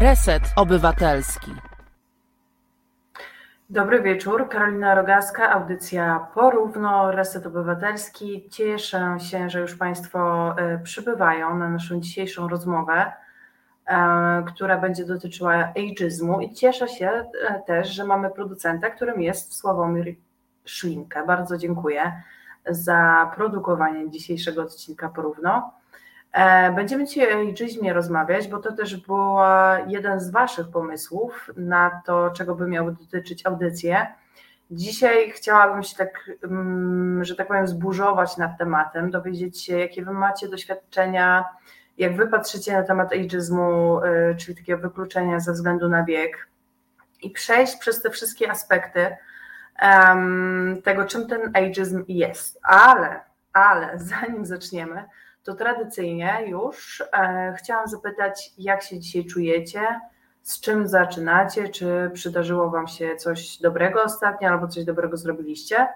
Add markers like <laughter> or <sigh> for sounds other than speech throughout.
Reset Obywatelski. Dobry wieczór, Karolina Rogaska, audycja Porówno, Reset Obywatelski. Cieszę się, że już Państwo e, przybywają na naszą dzisiejszą rozmowę, e, która będzie dotyczyła ageizmu i cieszę się e, też, że mamy producenta, którym jest Sławomir Szlinkę. Bardzo dziękuję za produkowanie dzisiejszego odcinka Porówno. E, będziemy dzisiaj o ageizmie rozmawiać, bo to też był jeden z Waszych pomysłów na to, czego by miały dotyczyć audycje. Dzisiaj chciałabym się tak, mm, że tak powiem, zburzować nad tematem, dowiedzieć się, jakie Wy macie doświadczenia, jak Wy patrzycie na temat ageizmu, e, czyli takiego wykluczenia ze względu na wiek i przejść przez te wszystkie aspekty tego, czym ten ageizm jest. Ale, ale zanim zaczniemy, to tradycyjnie już e, chciałam zapytać, jak się dzisiaj czujecie, z czym zaczynacie, czy przydarzyło Wam się coś dobrego ostatnio, albo coś dobrego zrobiliście.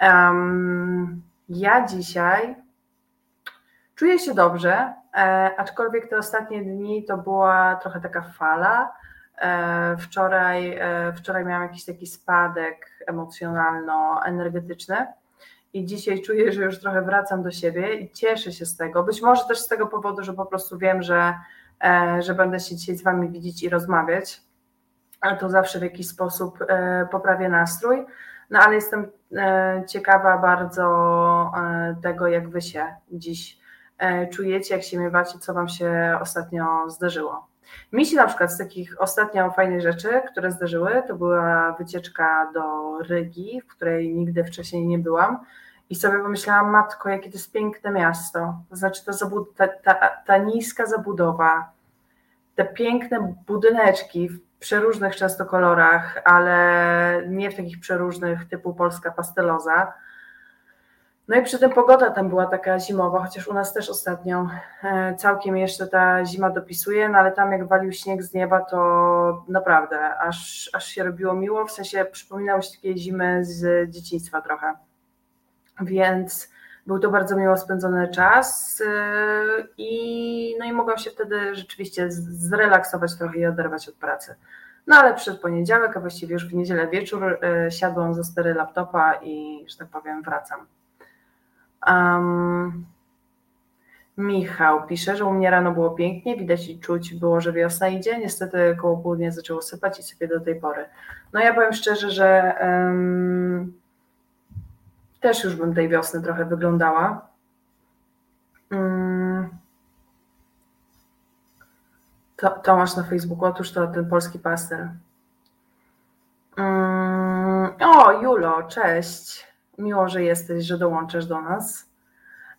Um, ja dzisiaj czuję się dobrze, e, aczkolwiek te ostatnie dni to była trochę taka fala. E, wczoraj, e, wczoraj miałam jakiś taki spadek emocjonalno-energetyczny i dzisiaj czuję, że już trochę wracam do siebie i cieszę się z tego. Być może też z tego powodu, że po prostu wiem, że, e, że będę się dzisiaj z Wami widzieć i rozmawiać, ale to zawsze w jakiś sposób e, poprawia nastrój. No ale jestem e, ciekawa bardzo tego, jak Wy się dziś czujecie, jak się miewacie, co Wam się ostatnio zdarzyło. Mi się na przykład z takich ostatnio fajnych rzeczy, które zdarzyły, to była wycieczka do Rygi, w której nigdy wcześniej nie byłam. I sobie pomyślałam, matko, jakie to jest piękne miasto. To znaczy ta, ta, ta, ta niska zabudowa, te piękne budyneczki w przeróżnych często kolorach, ale nie w takich przeróżnych typu polska pasteloza no i przy tym pogoda tam była taka zimowa, chociaż u nas też ostatnio e, całkiem jeszcze ta zima dopisuje, no ale tam jak walił śnieg z nieba, to naprawdę aż, aż się robiło miło, w sensie przypominało się takie zimy z dzieciństwa trochę. Więc był to bardzo miło spędzony czas e, i, no i mogłam się wtedy rzeczywiście zrelaksować trochę i oderwać od pracy. No ale przed poniedziałek, a właściwie już w niedzielę wieczór e, siadłam za stery laptopa i, że tak powiem, wracam. Um, Michał pisze, że u mnie rano było pięknie, widać i czuć było, że wiosna idzie. Niestety koło południa zaczęło sypać i sypie do tej pory. No ja powiem szczerze, że um, też już bym tej wiosny trochę wyglądała. Um, to, Tomasz na Facebooku, otóż to ten polski paster. Um, o, Julo, cześć. Miło, że jesteś, że dołączasz do nas.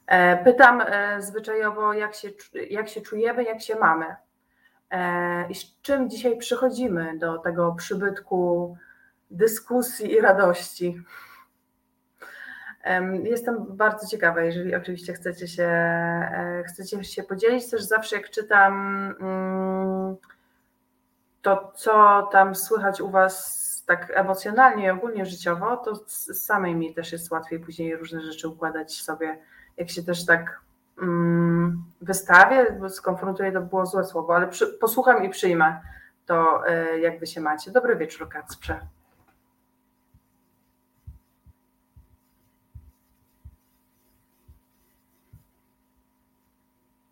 E, pytam e, zwyczajowo, jak się, jak się czujemy, jak się mamy e, i z czym dzisiaj przychodzimy do tego przybytku dyskusji i radości. Jestem bardzo ciekawa, jeżeli oczywiście chcecie się, chcecie się podzielić. Też zawsze jak czytam mm, to, co tam słychać u Was tak emocjonalnie i ogólnie życiowo, to samej mi też jest łatwiej później różne rzeczy układać sobie, jak się też tak mm, wystawię, skonfrontuję, to było złe słowo, ale przy, posłucham i przyjmę to, y, jak wy się macie. Dobry wieczór, Kacprze.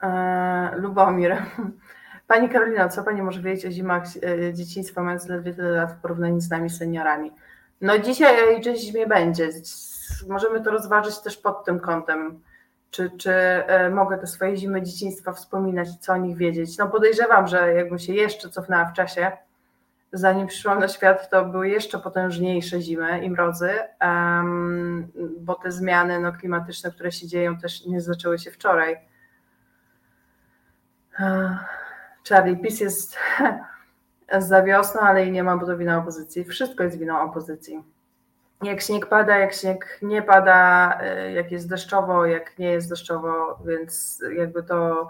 E, Lubomir. <laughs> Pani Karolina, co Pani może wiedzieć o zimach e, dzieciństwa, mając ledwie tyle lat w porównaniu z nami seniorami? No dzisiaj o zimie będzie. Możemy to rozważyć też pod tym kątem. Czy, czy e, mogę te swoje zimy dzieciństwa wspominać co o nich wiedzieć? No podejrzewam, że jakbym się jeszcze cofnęła w czasie, zanim przyszłam na świat, to były jeszcze potężniejsze zimy i mrozy, um, bo te zmiany no, klimatyczne, które się dzieją, też nie zaczęły się wczoraj. Charlie, PiS jest <laughs> za wiosną, ale i nie ma, bo to wina opozycji. Wszystko jest winą opozycji. Jak śnieg pada, jak śnieg nie pada, y, jak jest deszczowo, jak nie jest deszczowo, więc jakby to,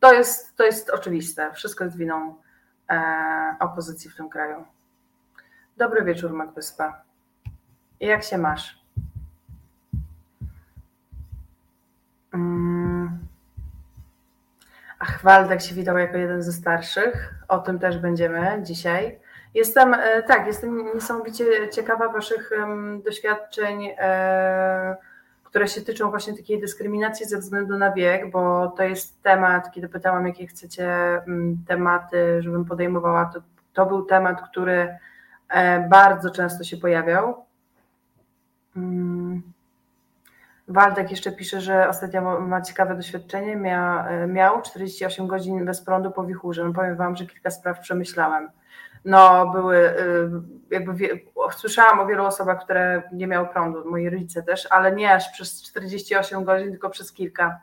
to, jest, to jest oczywiste. Wszystko jest winą e, opozycji w tym kraju. Dobry wieczór, Magwyspa. Jak się masz? Mm. Ach, Waldek się witał jako jeden ze starszych. O tym też będziemy dzisiaj. Jestem, e, tak, jestem niesamowicie ciekawa Waszych doświadczeń, e, które się tyczą właśnie takiej dyskryminacji ze względu na wiek, bo to jest temat, kiedy pytałam, jakie chcecie tematy, żebym podejmowała, to, to był temat, który e, bardzo często się pojawiał. Mm. Waldek jeszcze pisze, że ostatnio ma ciekawe doświadczenie. Mia, miał 48 godzin bez prądu po wichurze. No powiem Wam, że kilka spraw przemyślałem. No, były y, jakby wie, słyszałam o wielu osobach, które nie miały prądu, moi rodzice też, ale nie aż przez 48 godzin, tylko przez kilka.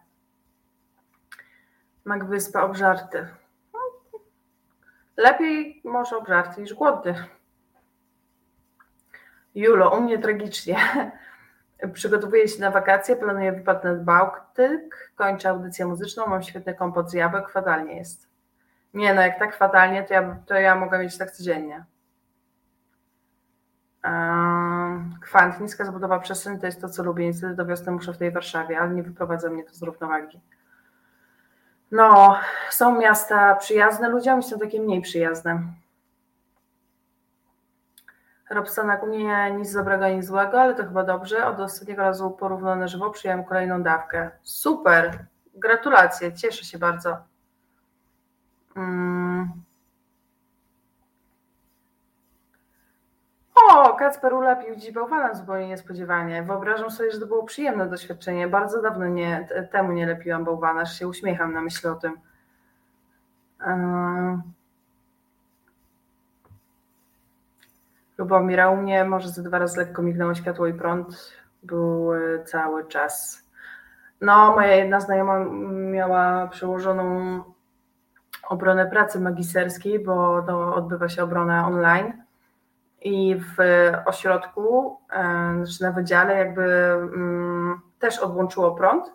Mak wyspa obżarty. No, lepiej może obżarty niż głodny. Julo, u mnie tragicznie. Przygotowuję się na wakacje, planuję wypad na Bałtyk, kończę audycję muzyczną, mam świetny kompot z jabłek, fatalnie jest. Nie no, jak tak fatalnie, to ja, to ja mogę mieć tak codziennie. Kwant, niska zabudowa przestrzeni to jest to, co lubię. Niestety do wiosny muszę w tej Warszawie, ale nie wyprowadza mnie to z równowagi. No, są miasta przyjazne ludziom i są takie mniej przyjazne. Robsonak u mnie nic dobrego, nic złego, ale to chyba dobrze. Od ostatniego razu porównane na żywo przyjąłem kolejną dawkę. Super! Gratulacje, cieszę się bardzo. Hmm. O, Kacper ulepił dziś bałwanem zupełnie niespodziewanie. Wyobrażam sobie, że to było przyjemne doświadczenie. Bardzo dawno nie, temu nie lepiłam bałwana, aż się uśmiecham na myśl o tym. Um. Lubomira u mnie może ze dwa razy lekko mignęło światło i prąd. Był cały czas. No, moja jedna znajoma miała przełożoną obronę pracy magisterskiej, bo to odbywa się obrona online i w ośrodku, e, znaczy na wydziale jakby mm, też odłączyło prąd.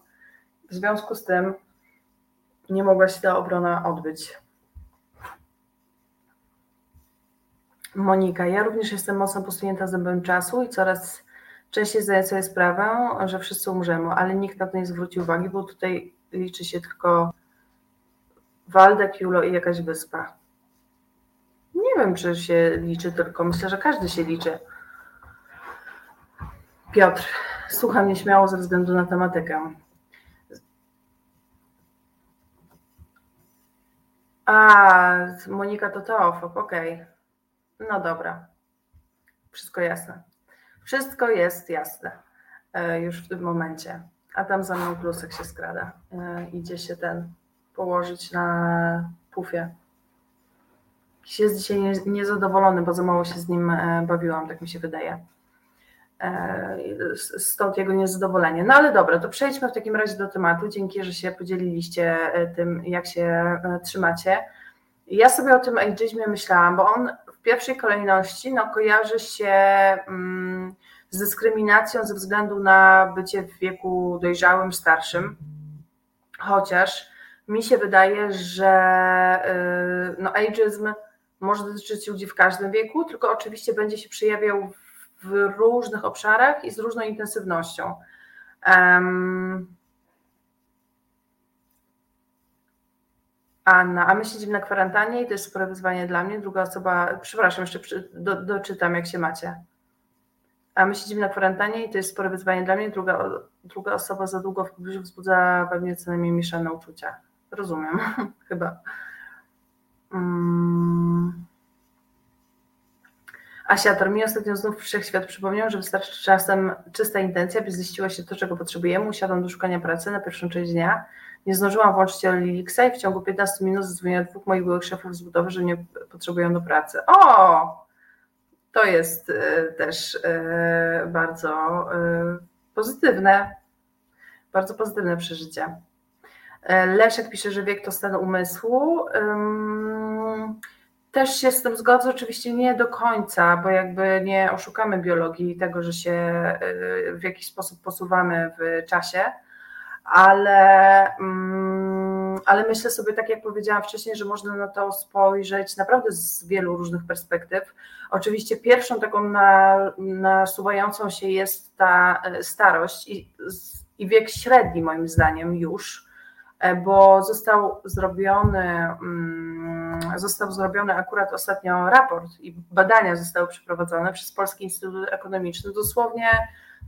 W związku z tym nie mogła się ta obrona odbyć. Monika, ja również jestem mocno posunięta zębem czasu i coraz częściej zdaję sobie sprawę, że wszyscy umrzemy, ale nikt na to nie zwróci uwagi, bo tutaj liczy się tylko Waldek, Julo i jakaś wyspa. Nie wiem, czy się liczy tylko. Myślę, że każdy się liczy. Piotr, słucham nieśmiało ze względu na tematykę. A, Monika to teofob, okej. Okay. No dobra. Wszystko jasne. Wszystko jest jasne e, już w tym momencie. A tam za mną plusek się skrada. E, idzie się ten położyć na pufie. Jest dzisiaj niezadowolony, bo za mało się z nim e, bawiłam, tak mi się wydaje. Stąd jego niezadowolenie. No ale dobra, to przejdźmy w takim razie do tematu. Dzięki, że się podzieliliście tym, jak się trzymacie. Ja sobie o tym ageizmie myślałam, bo on pierwszej kolejności no, kojarzy się mm, z dyskryminacją ze względu na bycie w wieku dojrzałym, starszym. Chociaż mi się wydaje, że y, no, ageizm może dotyczyć ludzi w każdym wieku, tylko oczywiście będzie się przejawiał w różnych obszarach i z różną intensywnością. Um, Anna, a my siedzimy na kwarantannie i to jest spore wyzwanie dla mnie. Druga osoba, przepraszam, jeszcze do, doczytam, jak się macie. A my siedzimy na kwarantannie i to jest spore wyzwanie dla mnie. Druga, druga osoba za długo w pobliżu wzbudza pewnie co najmniej mieszane uczucia. Rozumiem, <laughs> chyba. Hmm. Asiator, mi ostatnio znów wszechświat przypomniał, że wystarczy czasem czysta intencja, by ziściło się to, czego potrzebujemy. Usiadam do szukania pracy na pierwszą część dnia nie zdążyłam włączyć Olixa i w ciągu 15 minut zadzwoniła dwóch moich byłych szefów z budowy, że nie potrzebują do pracy. O! To jest y, też y, bardzo y, pozytywne, bardzo pozytywne przeżycie. Leszek pisze, że wiek to stan umysłu. Też się z tym zgodzę, oczywiście nie do końca, bo jakby nie oszukamy biologii tego, że się w jakiś sposób posuwamy w czasie ale, mm, ale myślę sobie, tak jak powiedziałam wcześniej, że można na to spojrzeć naprawdę z wielu różnych perspektyw. Oczywiście pierwszą taką na, nasuwającą się jest ta e, starość i, i wiek średni moim zdaniem już, bo został zrobiony, mm, został zrobiony akurat ostatnio raport i badania zostały przeprowadzone przez Polski Instytut Ekonomiczny. Dosłownie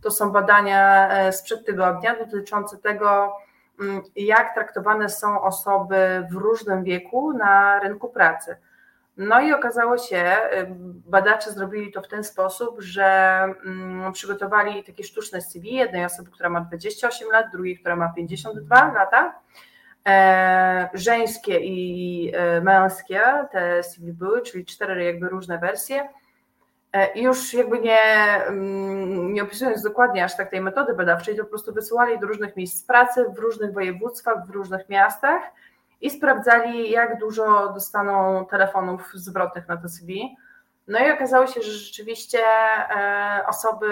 to są badania sprzed tygodnia dotyczące tego, mm, jak traktowane są osoby w różnym wieku na rynku pracy. No i okazało się, badacze zrobili to w ten sposób, że mm, przygotowali takie sztuczne CV jednej osoby, która ma 28 lat, drugiej, która ma 52 lata, e, żeńskie i e, męskie te CV były, czyli cztery jakby różne wersje. E, I już jakby nie, mm, nie opisując dokładnie aż tak tej metody badawczej, to po prostu wysyłali do różnych miejsc pracy w różnych województwach, w różnych miastach i sprawdzali, jak dużo dostaną telefonów zwrotnych na to CV. No i okazało się, że rzeczywiście e, osoby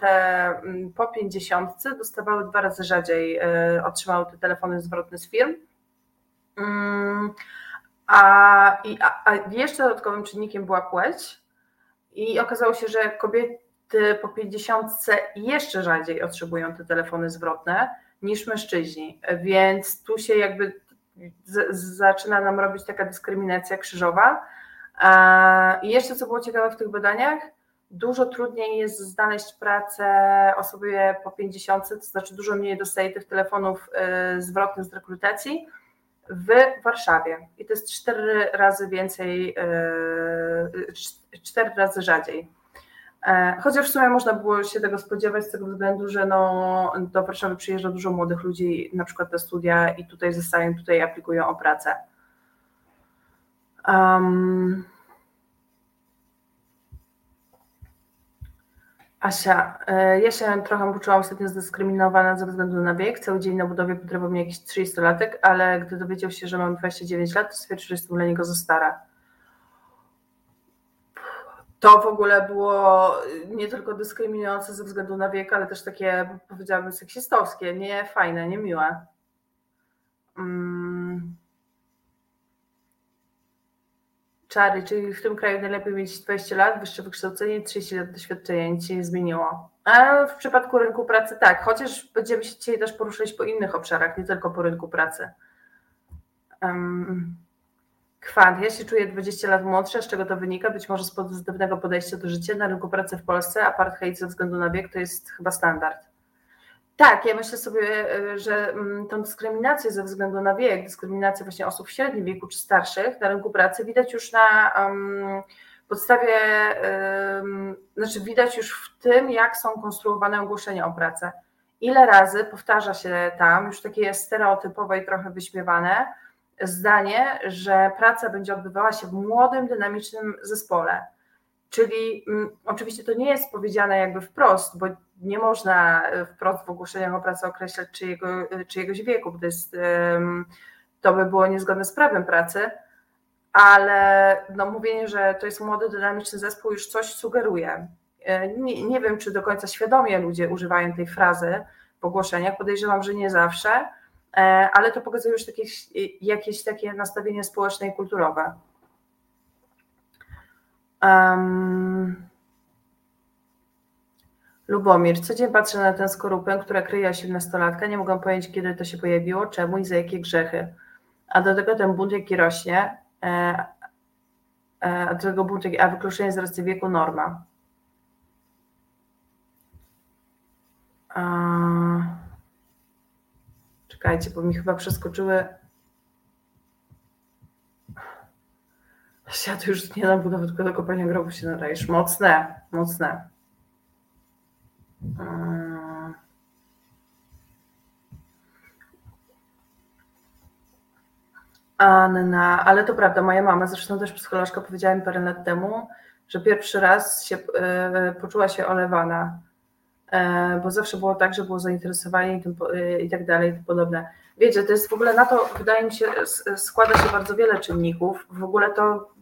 te mm, po 50 dostawały dwa razy rzadziej, e, otrzymały te telefony zwrotne z firm. Mm, a, a jeszcze dodatkowym czynnikiem była płeć. I okazało się, że kobiety po 50 jeszcze rzadziej otrzymują te telefony zwrotne niż mężczyźni. Więc tu się jakby zaczyna nam robić taka dyskryminacja krzyżowa. I jeszcze co było ciekawe w tych badaniach, dużo trudniej jest znaleźć pracę osobie po 50, to znaczy dużo mniej dostaje tych telefonów y, zwrotnych z rekrutacji w Warszawie. I to jest cztery razy więcej, y, cztery razy rzadziej. E, chociaż w sumie można było się tego spodziewać z tego względu, że no, do Warszawy przyjeżdża dużo młodych ludzi, na przykład te studia i tutaj zostają, tutaj aplikują o pracę. Um, Asia, e, ja się trochę poczułam ostatnio zdyskryminowana ze względu na wiek. Cały dzień na budowie potrzebował mnie jakiś 30-latek, ale gdy dowiedział się, że mam 29 lat, to stwierdził, że jestem dla niego za stara to w ogóle było nie tylko dyskryminujące ze względu na wiek, ale też takie, powiedziałabym, seksistowskie, nie fajne, nie miłe. Mm. Czary, czyli w tym kraju najlepiej mieć 20 lat, wyższe wykształcenie, 30 lat doświadczenia, nic się nie zmieniło. A w przypadku rynku pracy tak, chociaż będziemy się dzisiaj też poruszać po innych obszarach, nie tylko po rynku pracy. Um. Kwant. Ja się czuję 20 lat młodsza, z czego to wynika? Być może z pozytywnego podejścia do życia na rynku pracy w Polsce. Apartheid ze względu na wiek to jest chyba standard. Tak, ja myślę sobie, e, że mm, tą dyskryminację ze względu na wiek, dyskryminację właśnie osób w średnim wieku czy starszych na rynku pracy widać już na um, podstawie, um, znaczy widać już w tym, jak są konstruowane ogłoszenia o pracę. Ile razy powtarza się tam, już takie stereotypowe i trochę wyśmiewane, zdanie, że praca będzie odbywała się w młodym, dynamicznym zespole. Czyli m, mm, oczywiście to nie jest powiedziane jakby wprost, bo nie można e, wprost w ogłoszeniach o pracę określać czyjego, e, czyjegoś wieku, bo to, by było niezgodne z prawem pracy, ale no, mówienie, że to jest młody, dynamiczny zespół już coś sugeruje. E, nie, nie wiem, czy do końca świadomie ludzie używają tej frazy w ogłoszeniach, podejrzewam, że nie zawsze, ale to pokazuje już jakieś, jakieś takie nastawienie społeczne i kulturowe. Um, Lubomir, co dzień patrzę na tę skorupę, która kryje 18-latka. Nie mogę powiedzieć, kiedy to się pojawiło, czemu i za jakie grzechy. A do tego ten bunt, jaki rośnie, e, e, a do tego bunt, a wykluczenie z racji wieku norma. Czekajcie, bo mi chyba przeskoczyły. Ja to już nie na budowę, tylko do kopania grobu się nadajesz. Mocne, mocne. Hmm. Anna, ale to prawda, moja mama, zresztą też psycholożka powiedziała mi parę lat temu, że pierwszy raz się, y, poczuła się olewana E, bo zawsze było tak, że było zainteresowanie i, tym, e, i tak dalej, i podobne. Wiecie, to jest w ogóle na to, wydaje mi się, składa się bardzo wiele czynników. W ogóle to.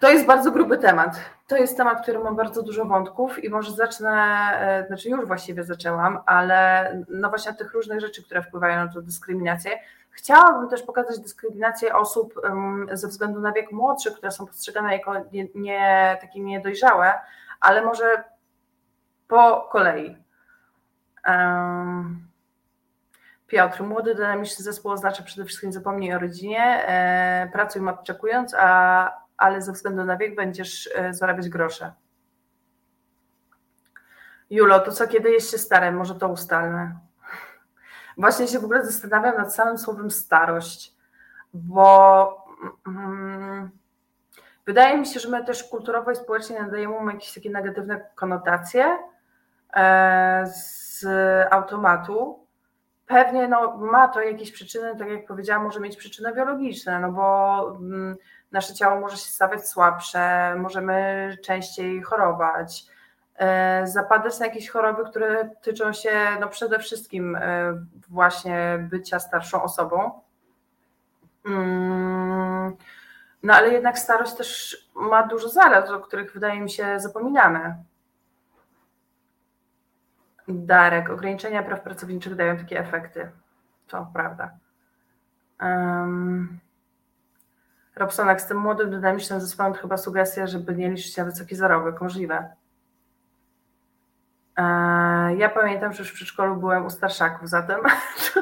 To jest bardzo gruby temat. To jest temat, który ma bardzo dużo wątków i może zacznę, e, znaczy już właściwie zaczęłam, ale no właśnie tych różnych rzeczy, które wpływają na tę dyskryminację. Chciałabym też pokazać dyskryminację osób um, ze względu na wiek młodszy, które są postrzegane jako nie, nie takie niedojrzałe, ale może po kolei. Piotr, młody, dynamiczny zespół oznacza przede wszystkim zapomnij o rodzinie, e, pracuj odczekując, a, ale ze względu na wiek będziesz e, zarabiać grosze. Julo, to co kiedy jest się starym? Może to ustalmy. Właśnie się w ogóle zastanawiam nad samym słowem starość, bo mm, wydaje mi się, że my też kulturowo i społecznie nadajemy jakieś takie negatywne konotacje e, z automatu. Pewnie no, ma to jakieś przyczyny, tak jak powiedziałam, może mieć przyczyny biologiczne, no bo mm, nasze ciało może się stawać słabsze, możemy częściej chorować, e, zapadać na jakieś choroby, które tyczą się no przede wszystkim e, właśnie bycia starszą osobą. Mm, no ale jednak starość też ma dużo zalet, o których wydaje mi się zapominamy. Darek, ograniczenia praw pracowniczych dają takie efekty. To prawda. Um, Robsonak, z tym młodym, dynamicznym zespołem chyba sugestia, żeby nie liczyć na wysoki zarobek. Możliwe. E, ja pamiętam, że już w przedszkolu byłem u starszaków, zatem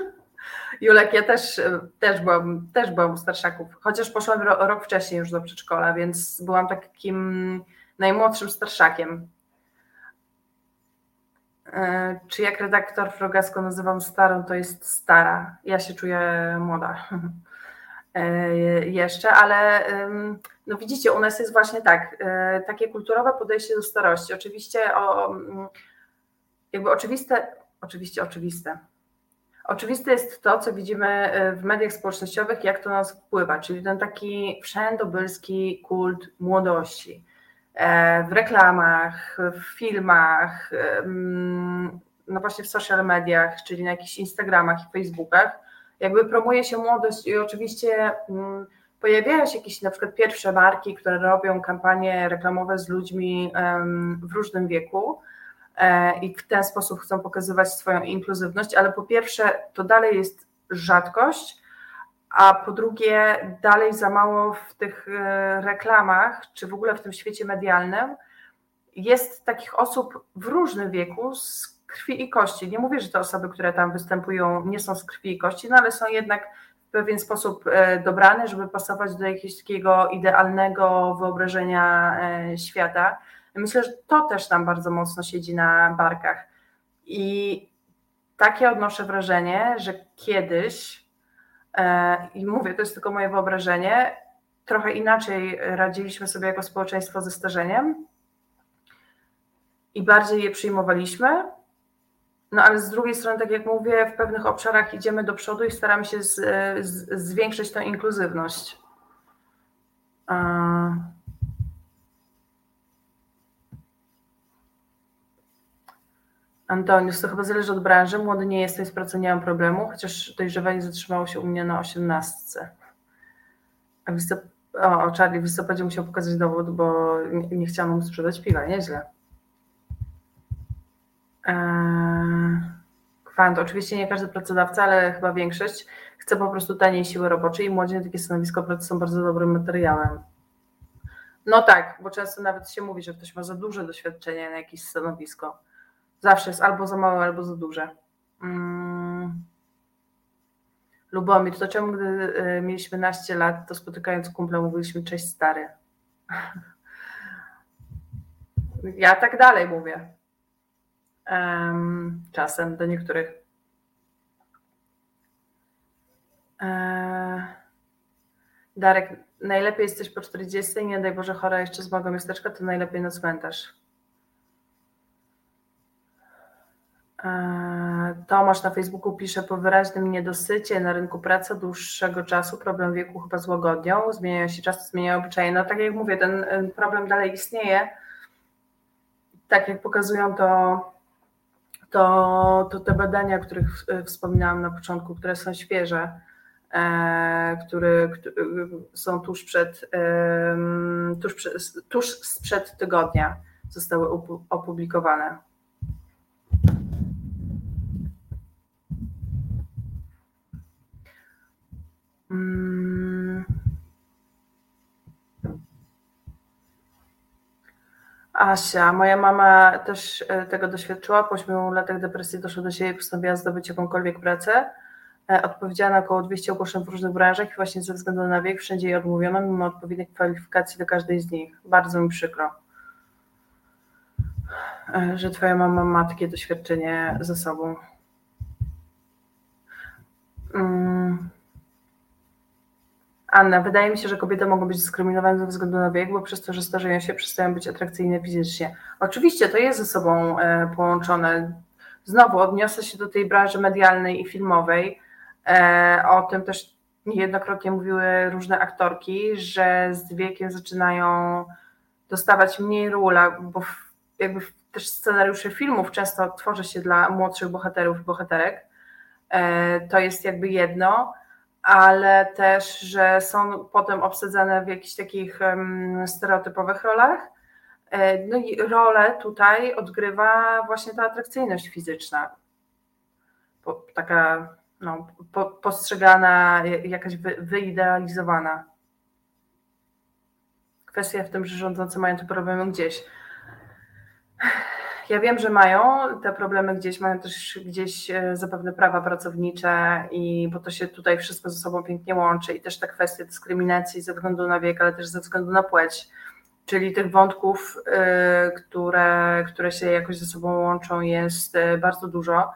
<laughs> Julek, ja też, też, byłam, też byłam u starszaków, chociaż poszłam rok wcześniej już do przedszkola, więc byłam takim najmłodszym starszakiem. E, czy jak redaktor Frogasko nazywam starą, to jest stara. Ja się czuję młoda e, <laughs> jeszcze, ale no widzicie, u nas jest właśnie tak, e, takie kulturowe podejście do starości. Oczywiście o, jakby oczywiste, oczywiście oczywiste. Oczywiste jest to, co widzimy w mediach społecznościowych, jak to nas wpływa, czyli ten taki wszędobylski kult młodości E, w reklamach, w filmach, no właśnie w social mediach, czyli na jakichś Instagramach i Facebookach, jakby promuje się młodość i oczywiście pojawiają się jakieś na przykład pierwsze marki, które robią kampanie reklamowe z ludźmi w różnym wieku e, i w ten sposób chcą pokazywać swoją inkluzywność, ale po pierwsze to dalej jest rzadkość, a po drugie dalej za mało w tych e, reklamach, czy w ogóle w tym świecie medialnym jest takich osób w różnym wieku z krwi i kości. Nie mówię, że te osoby, które tam występują, nie są z krwi i kości, no ale są jednak w pewien sposób e, dobrane, żeby pasować do jakiegoś takiego idealnego wyobrażenia e, świata. Myślę, że to też tam bardzo mocno siedzi na barkach. I takie odnoszę wrażenie, że kiedyś E, I mówię, to jest tylko moje wyobrażenie. Trochę inaczej radziliśmy sobie jako społeczeństwo ze starzeniem i bardziej je przyjmowaliśmy. No ale z drugiej strony, tak jak mówię, w pewnych obszarach idziemy do przodu i staramy się z, z, zwiększyć tę inkluzywność. Antonius, to chyba zależy od branży. Młody nie jestem, z nie mam problemu, chociaż dojrzewanie zatrzymało się u mnie na osiemnastce. A w listop... o, Charlie w listopadzie musiał pokazać dowód, bo nie, nie chciałam mu sprzedać piwa, nieźle. Eee... Kwant, oczywiście nie każdy pracodawca, ale chyba większość chce po prostu taniej siły roboczej i młodzi na takie stanowisko pracy są bardzo dobrym materiałem. No tak, bo często nawet się mówi, że ktoś ma za duże doświadczenie na jakieś stanowisko Zawsze jest albo za małe, albo za duże. Hmm. Lubomir, to czemu gdy y, mieliśmy naście lat, to spotykając kumpla mówiliśmy cześć stary. <laughs> ja tak dalej mówię. Czasem do niektórych. Eee, Darek, najlepiej jesteś po 40, nie daj Boże chora jeszcze z małego miasteczka, to najlepiej na cmentarz. E, Tomasz na Facebooku pisze po wyraźnym niedosycie na rynku pracy dłuższego czasu problem wieku chyba złagodnią, zmieniają się czasy, zmieniają obyczaje. No tak jak mówię, ten problem dalej istnieje. Tak jak pokazują to, to, to te badania, o których wspominałam na początku, które są świeże, e, które, które są tuż przed, tuż, przed, tuż sprzed tygodnia zostały opublikowane. Mm. Asia, moja mama też e, tego doświadczyła. Po 8 latach depresji doszła do siebie i postanowiła zdobyć jakąkolwiek pracę. E, odpowiedziała na około 200 ogłoszeń w różnych branżach i właśnie ze względu na wiek wszędzie jej odmówiono, mimo odpowiednich kwalifikacji do każdej z nich. Bardzo mi przykro, e, że twoja mama ma takie doświadczenie ze sobą. Mm. Anna, wydaje mi się, że kobiety mogą być dyskryminowane ze względu na wiek, bo przez to, że starzeją się, przestają być atrakcyjne fizycznie. Oczywiście to jest ze sobą e, połączone. Znowu odniosę się do tej branży medialnej i filmowej. E, o tym też niejednokrotnie mówiły różne aktorki, że z wiekiem zaczynają dostawać mniej ról, bo jakby też scenariusze filmów często tworzy się dla młodszych bohaterów i bohaterek. E, to jest jakby jedno ale też, że są potem obsadzane w jakichś takich stereotypowych rolach. E, no i rolę tutaj odgrywa właśnie ta atrakcyjność fizyczna. Taka no, postrzegana, jakaś wyidealizowana. Kwestia w tym, że rządzący mają te problemy gdzieś. Ja wiem, że mają te problemy gdzieś, mają też gdzieś e, zapewne prawa pracownicze i bo to się tutaj wszystko ze sobą pięknie łączy i też ta kwestia dyskryminacji ze względu na wiek, ale też ze względu na płeć, czyli tych wątków, e, które, które się jakoś ze sobą łączą jest e, bardzo dużo.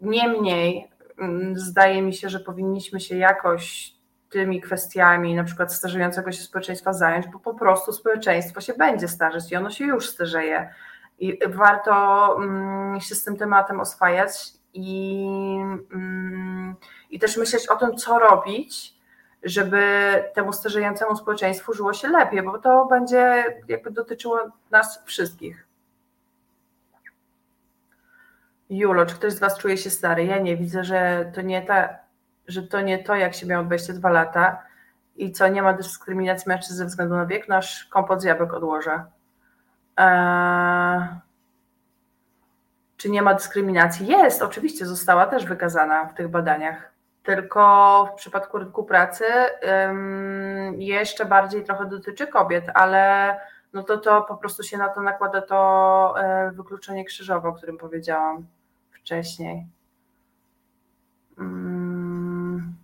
Niemniej mm, zdaje mi się, że powinniśmy się jakoś tymi kwestiami na przykład starzejącego się społeczeństwa zająć, bo po prostu społeczeństwo się będzie starzeć i ono się już starzeje. I warto mm, się z tym tematem oswajać i, mm, i też myśleć o tym, co robić, żeby temu starzejącemu społeczeństwu żyło się lepiej, bo to będzie jakby dotyczyło nas wszystkich. Julo, czy ktoś z Was czuje się stary? Ja nie widzę, że to nie, ta, że to, nie to, jak się miało 22 lata i co, nie ma dyskryminacji mężczyzn ze względu na wiek, nasz kompot z jabłek odłożę. Eee, czy nie ma dyskryminacji? Jest, oczywiście, została też wykazana w tych badaniach. Tylko w przypadku rynku pracy jeszcze bardziej trochę dotyczy kobiet, ale no to, to po prostu się na to nakłada to e, wykluczenie krzyżowe, o którym powiedziałam wcześniej. Mm.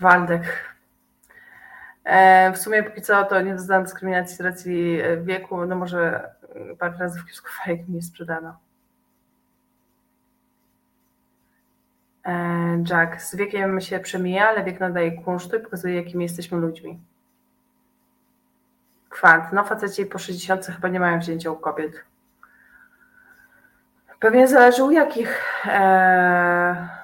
Waldek, E, w sumie póki co to nie doznałam dyskryminacji z racji e, wieku, no może e, parę razy w kiosku <laughs> fajek mi sprzedano. Jack, z wiekiem się przemija, ale wiek nadaje kunsztu i pokazuje, jakimi jesteśmy ludźmi. Kwant, no faceci po 60 chyba nie mają wzięcia u kobiet. Pewnie zależy u jakich. E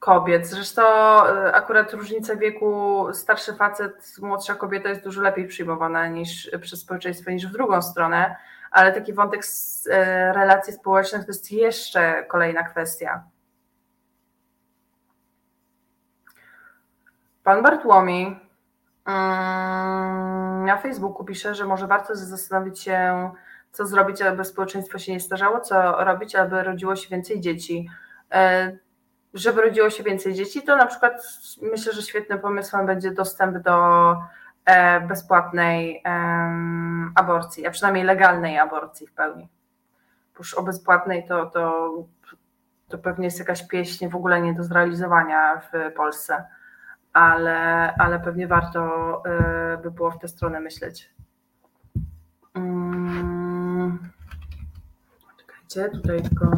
kobiet. Zresztą e, akurat różnica wieku starszy facet, młodsza kobieta jest dużo lepiej przyjmowana niż przez społeczeństwo niż w drugą stronę, ale taki wątek z e, relacji społecznych to jest jeszcze kolejna kwestia. Pan Bartłomiej mm, na Facebooku pisze, że może warto zastanowić się, co zrobić, aby społeczeństwo się nie starzało, co robić, aby rodziło się więcej dzieci. E, żeby rodziło się więcej dzieci, to na przykład myślę, że świetnym pomysłem będzie dostęp do e, bezpłatnej aborcji, a przynajmniej legalnej aborcji w pełni. Już o bezpłatnej to, to, to pewnie jest jakaś pieśń w ogóle nie do zrealizowania w Polsce, ale, ale pewnie warto e, by było w tę stronę myśleć. Hmm. Czekajcie, tutaj tylko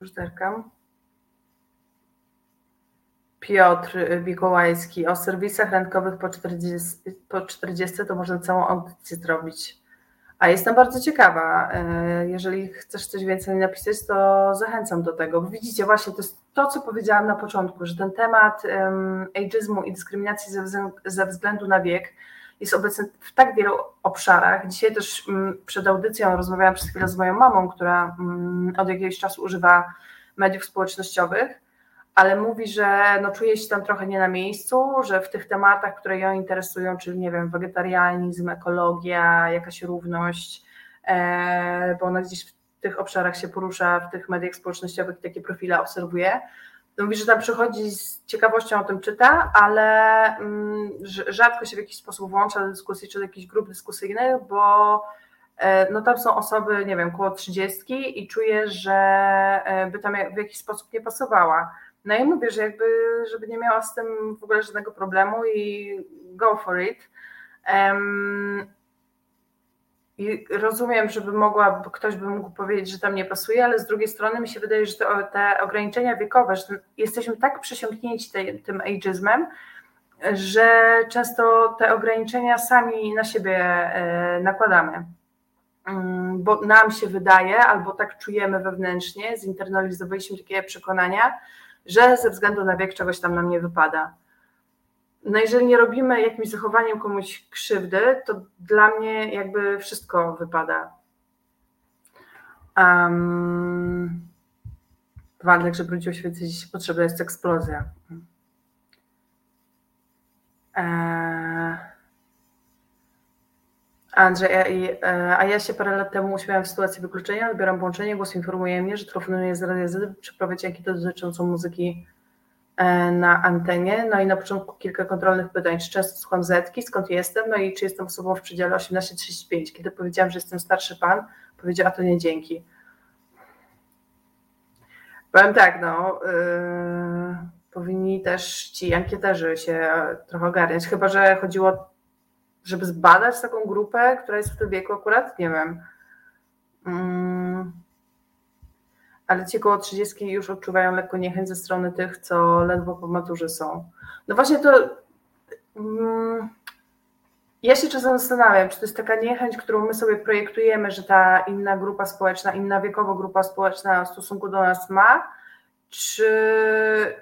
Już zerkam. Piotr Mikołajski. O serwisach rynkowych po 40, po 40 to można całą audycję zrobić. A jestem bardzo ciekawa. E, jeżeli chcesz coś więcej napisać, to zachęcam do tego. Bo widzicie, właśnie to jest to, co powiedziałam na początku, że ten temat ageizmu i dyskryminacji ze względu na wiek jest obecny w tak wielu obszarach. Dzisiaj też mm, przed audycją rozmawiałam przez chwilę z moją mamą, która mm, od jakiegoś czasu używa mediów społecznościowych, ale mówi, że no czuje się tam trochę nie na miejscu, że w tych tematach, które ją interesują, czyli nie wiem, wegetarianizm, ekologia, jakaś równość, e, bo ona gdzieś w tych obszarach się porusza, w tych mediach społecznościowych takie profile obserwuje, no mówi, że tam przychodzi z ciekawością o tym czyta, ale mm, rzadko się w jakiś sposób włącza do dyskusji czy do jakichś grup dyskusyjnych, bo e, no tam są osoby, nie wiem, około 30 i czuję, że e, by tam w jakiś sposób nie pasowała. No i mówię, że jakby, żeby nie miała z tym w ogóle żadnego problemu i go for it. I rozumiem, żeby mogła, ktoś by mógł powiedzieć, że tam nie pasuje, ale z drugiej strony mi się wydaje, że te, ograniczenia wiekowe, że jesteśmy tak przesiąknięci te, tym ageizmem, że często te ograniczenia sami na siebie e, nakładamy. Mm, bo nam się wydaje, albo tak czujemy wewnętrznie, zinternalizowaliśmy takie przekonania, że ze względu na wiek czegoś tam nam nie wypada no jeżeli nie robimy jakimś zachowaniem komuś krzywdy, to dla mnie jakby wszystko wypada. Um, Waldek, żeby ludzie oświecić potrzebna jest eksplozja. Eee, Andrzej, a, a, ja się parę lat temu uśmiałam w sytuacji wykluczenia, odbieram połączenie, głos informuje mnie, że telefonuję z Radia Z, przeprowadzi ankietę dotyczącą muzyki E, na antenie. No i na początku kilka kontrolnych pytań, czy często słucham Zetki, skąd jestem, no i czy jestem osobą w przedziale 18-35. Kiedy powiedziałam, że jestem starszy pan, powiedział, a to nie dzięki. Powiem tak, no, yy, powinni też ci ankieterzy się trochę ogarniać, chyba że chodziło, żeby zbadać taką grupę, która jest w tym wieku akurat, nie wiem. Yy ale ci około 30 już odczuwają lekko niechęć ze strony tych, co ledwo po maturze są. No właśnie to. Mm, ja się czasem zastanawiam, czy to jest taka niechęć, którą my sobie projektujemy, że ta inna grupa społeczna, inna wiekowo grupa społeczna w stosunku do nas ma, czy,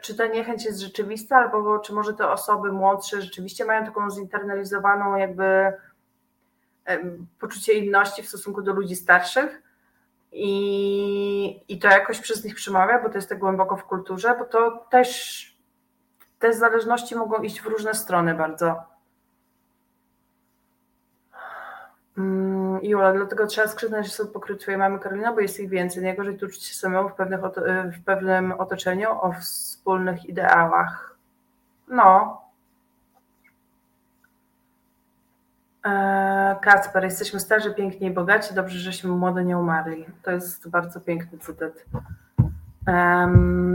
czy ta niechęć jest rzeczywista, albo czy może te osoby młodsze rzeczywiście mają taką zinternalizowaną jakby poczucie inności w stosunku do ludzi starszych i, i to jakoś przez nich przemawia, bo to jest tak głęboko w kulturze, bo to też te zależności mogą iść w różne strony bardzo. Mm, Jula, dlatego trzeba skrzydnąć sobie pokryć twojej mamy Karolina, bo jest ich więcej. Najgorzej tu czuć się samemu w, pewnych, w pewnym otoczeniu o wspólnych ideałach. No, E, Kacper, jesteśmy starzy, piękni i bogaci, dobrze, żeśmy młode nie umarli. To jest bardzo piękny cytat.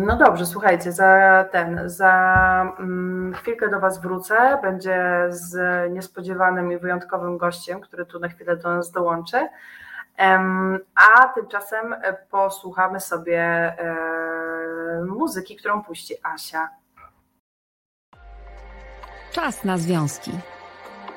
No dobrze, słuchajcie, za ten, za mm, chwilkę do Was wrócę. Będzie z niespodziewanym i wyjątkowym gościem, który tu na chwilę do nas dołączy. A tymczasem posłuchamy sobie e, muzyki, którą puści Asia. Czas na związki.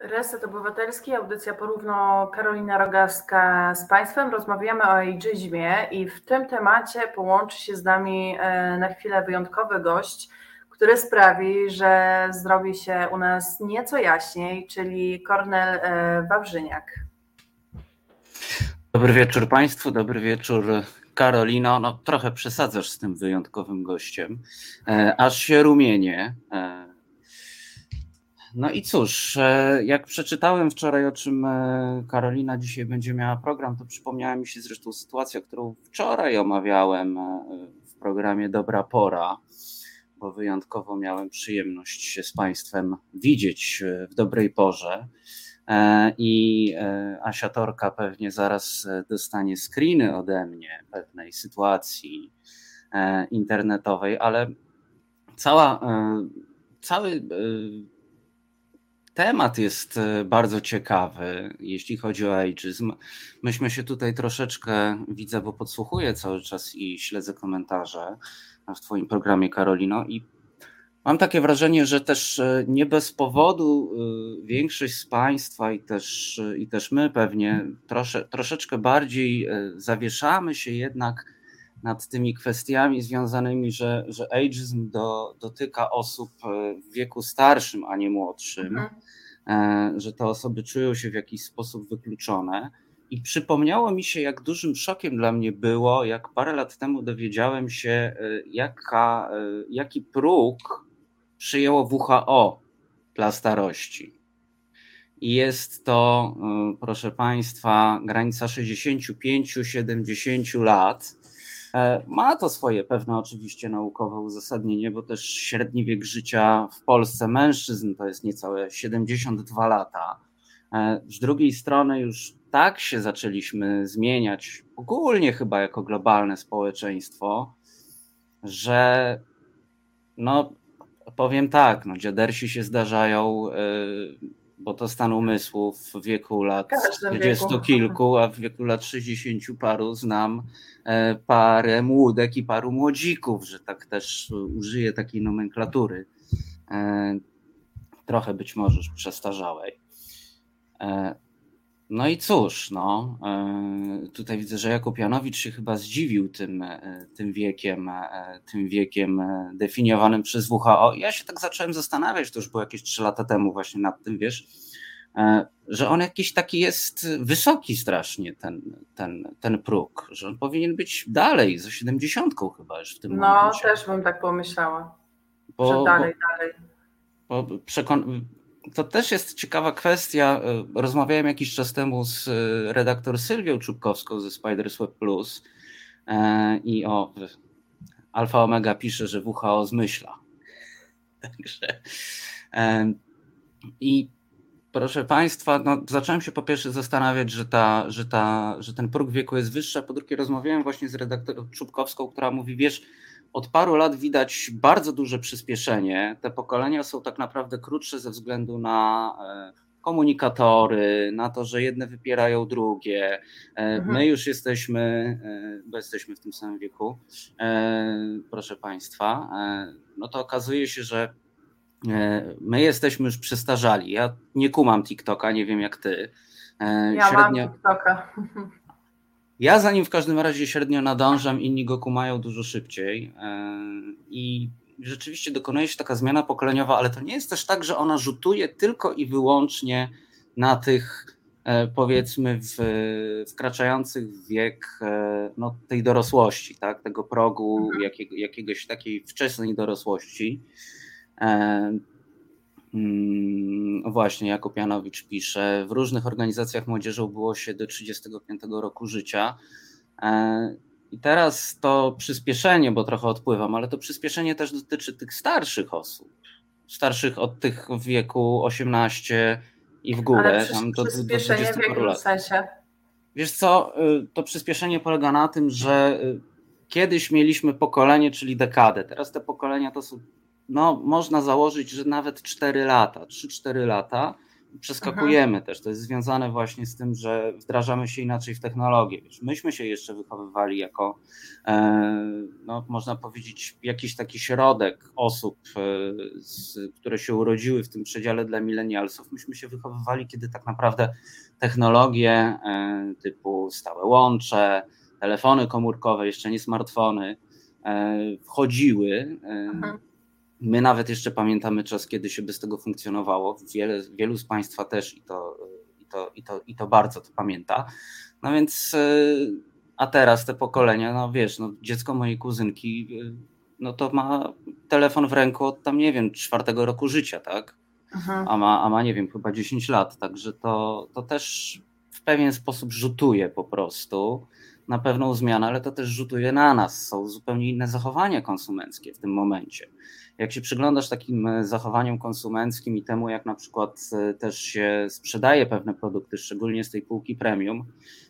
Reset Obywatelski, audycja porówno Karolina Rogaska z Państwem. Rozmawiamy o ageizmie i w tym temacie połączy się z nami e, na chwilę wyjątkowy gość, który sprawi, że zrobi się u nas nieco jaśniej, czyli Kornel e, Wawrzyniak. Dobry wieczór Państwu, dobry wieczór Karolino. No, trochę przesadzasz z tym wyjątkowym gościem, e, aż się rumienie no i cóż, e, jak przeczytałem wczoraj, o czym e, Karolina dzisiaj będzie miała program, to przypomniała mi się zresztą sytuacja, którą wczoraj omawiałem e, w programie Dobra Pora, bo wyjątkowo miałem przyjemność się z Państwem widzieć w dobrej porze. I Asiatorka pewnie zaraz dostanie screeny ode mnie pewnej sytuacji internetowej, ale cała, cały Temat jest e, bardzo ciekawy, jeśli chodzi o ageizm. Myśmy się tutaj troszeczkę, widzę, bo podsłuchuję cały czas i śledzę komentarze w Twoim programie, Karolino, i mam takie wrażenie, że też e, nie bez powodu e, większość z Państwa i też, i też my pewnie trosze, troszeczkę bardziej zawieszamy się jednak nad tymi kwestiami związanymi, że, że ageism do, dotyka osób w wieku starszym, a nie młodszym, mhm. że te osoby czują się w jakiś sposób wykluczone. I przypomniało mi się, jak dużym szokiem dla mnie było, jak parę lat temu dowiedziałem się, jaka, jaki próg przyjęło WHO dla starości. I jest to, proszę Państwa, granica 65-70 lat. E, ma to swoje pewne oczywiście naukowe uzasadnienie, bo też średni wiek życia w Polsce mężczyzn to jest niecałe 72 lata. E, z drugiej strony już tak się zaczęliśmy zmieniać, ogólnie chyba jako globalne społeczeństwo, że no powiem tak, no dziadersi się zdarzają, y, bo to stan umysłu w wieku lat 40 kilku, a w wieku lat 60 paru znam e, parę młódek i paru młodzików, że tak też użyję takiej nomenklatury. E, trochę być może przestarzałej. No i cóż, no, e, tutaj widzę, że Jakub Janowicz się chyba zdziwił tym, e, tym wiekiem, e, tym wiekiem definiowanym przez WHO. Ja się tak zacząłem zastanawiać, to już było jakieś trzy lata temu właśnie nad tym, wiesz, że on jakiś taki jest wysoki strasznie, ten, ten, ten próg, że on powinien być dalej, za 70 chyba już w tym no, momencie. No, też bym tak pomyślała, bo, że dalej, bo, dalej. Bo przekon to też jest ciekawa kwestia. E, rozmawiałem jakiś czas temu z e, redaktor Sylwią Czubkowską ze Spiders Web Plus e, i o Alfa Omega pisze, że WHO zmyśla. <laughs> Także i proszę Państwa, no, zacząłem się po pierwsze zastanawiać, że, ta, że, ta, że ten próg wieku jest wyższy, a po drugie rozmawiałem właśnie z redaktorem Czubkowską, która mówi, wiesz, od paru lat widać bardzo duże przyspieszenie. Te pokolenia są tak naprawdę krótsze ze względu na e, komunikatory, na to, że jedne wypierają drugie. E, mhm. My już jesteśmy, e, bo jesteśmy w tym samym wieku, proszę Państwa, no to okazuje się, że my jesteśmy już przestarzali. Ja nie kumam TikToka, nie wiem jak ty. Ja Średnia... mam TikToka. Ja za nim w każdym razie średnio nadążam, inni go kumają dużo szybciej. E, I rzeczywiście dokonuje się taka zmiana pokoleniowa, ale to nie jest też tak, że ona rzutuje tylko i wyłącznie na tych e, powiedzmy w, wkraczających w wiek e, no, tej dorosłości, tak? tego progu mhm. jakiego, jakiegoś takiej wczesnej dorosłości. Mm, właśnie, Jakub Janowicz pisze, w różnych organizacjach młodzieżą było się do 35 roku życia. E, I teraz to przyspieszenie, bo trochę odpływam, ale to przyspieszenie też dotyczy tych starszych osób. Starszych od tych w wieku 18 i w górę. Ale tam do, przyspieszenie do w jakim lat. sensie? Wiesz co, y, to przyspieszenie polega na tym, że y, kiedyś mieliśmy pokolenie, czyli dekadę. Teraz te pokolenia to są no, można założyć, że nawet 4 lata, 3-4 lata przeskakujemy mhm. też. To jest związane właśnie z tym, że wdrażamy się inaczej w technologię. Wiesz, myśmy się jeszcze wychowywali jako, e, no, można powiedzieć, jakiś taki środek osób, e, które się urodziły w tym przedziale dla milenialsów. Myśmy się wychowywali, kiedy tak naprawdę technologie e, typu stałe łącze, telefony komórkowe, jeszcze nie smartfony, wchodziły. Mhm My nawet jeszcze pamiętamy czas, kiedy się bez tego funkcjonowało. Wiele, wielu z Państwa też i to, i, to, i, to, i to bardzo to pamięta. No więc, e, a teraz te pokolenia, no wiesz, no dziecko mojej kuzynki, e, no to ma telefon w ręku od tam, nie wiem, czwartego roku życia, tak? A ma, a ma, nie wiem, chyba 10 lat, także to, to też w pewien sposób rzutuje po prostu na pewną zmianę, ale to też rzutuje na nas. Są zupełnie inne zachowania konsumenckie w tym momencie jak się przyglądasz takim e, zachowaniom konsumenckim i temu, jak na przykład e, też się sprzedaje pewne produkty, szczególnie z tej półki premium,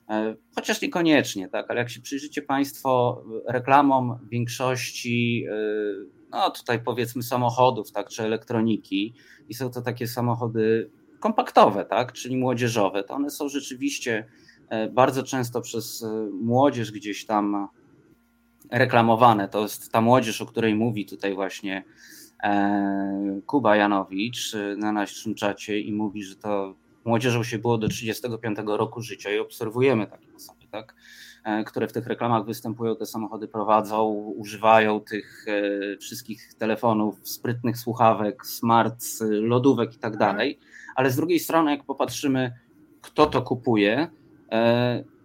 e, chociaż niekoniecznie, tak, ale jak się przyjrzycie Państwo reklamom większości, no tutaj powiedzmy samochodów, tak, czy elektroniki, i są to takie samochody kompaktowe, tak, czyli młodzieżowe, to one są rzeczywiście bardzo często przez młodzież gdzieś tam reklamowane. To jest ta młodzież, o której mówi tutaj właśnie e, Kuba Janowicz e, na naszym czacie i mówi, że to młodzieżą się było do 35 roku życia i obserwujemy takie osoby, tak? które w tych reklamach występują, te samochody prowadzą, używają tych wszystkich telefonów, sprytnych słuchawek, smart, lodówek i tak dalej. Ale z drugiej strony, jak popatrzymy, kto to kupuje,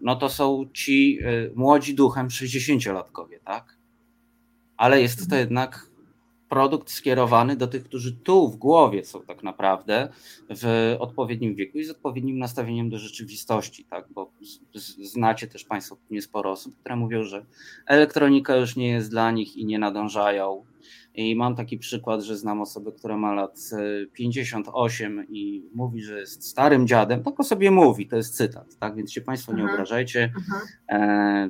no to są ci młodzi duchem 60-latkowie, tak? Ale jest to jednak produkt skierowany do tych, którzy tu w głowie są tak naprawdę w odpowiednim wieku i z odpowiednim nastawieniem do rzeczywistości, tak? Bo znacie też Państwo niesporo osób, które mówią, że elektronika już nie jest dla nich i nie nadążają. I mam taki przykład, że znam osobę, która ma lat 58 e, i mówi, że jest starym dziadem. Tak o sobie mówi, to jest cytat, tak? Więc się Państwo nie obrażajcie. E,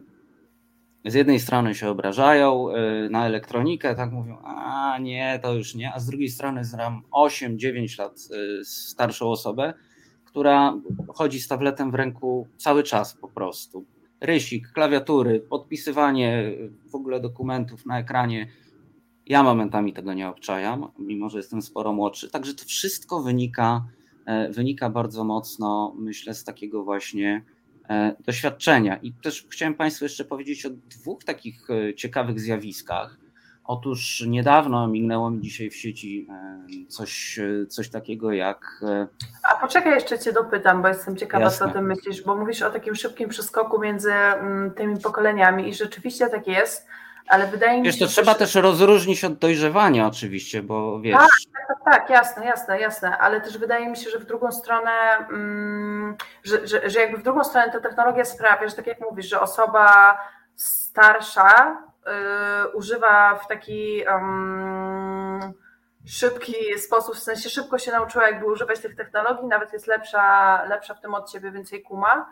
z jednej strony się obrażają y, na elektronikę, tak mówią, a nie, to już nie, a z drugiej strony znam 8-9 lat starszą osobę, która chodzi z tabletem w ręku cały czas po prostu. Rysik, klawiatury, podpisywanie w ogóle dokumentów na ekranie. Ja momentami tego nie obczajam, mimo że jestem sporo młodszy. Także to wszystko wynika, e, wynika bardzo mocno, myślę, z takiego właśnie E, doświadczenia. I też chciałem Państwu jeszcze powiedzieć o dwóch takich e, ciekawych zjawiskach. Otóż niedawno mignęło mi dzisiaj w sieci coś, coś takiego jak. A poczekaj, jeszcze Cię dopytam, bo jestem ciekawa, Jasne. co o tym myślisz, bo mówisz o takim szybkim przeskoku między mm, tymi pokoleniami i rzeczywiście tak jest ale wydaje mi wiesz, się, to trzeba też rozróżnić od dojrzewania oczywiście, bo wiesz... Tak, tak, tak, jasne, jasne, jasne, ale też wydaje mi się, że w drugą stronę, mm, że, że, że jakby w drugą stronę ta technologia sprawia, że tak jak mówisz, że osoba starsza y, używa w taki szybki sposób, w sensie szybko się nauczyła jakby używać tych technologii, nawet jest lepsza, lepsza w tym od ciebie, więcej kuma,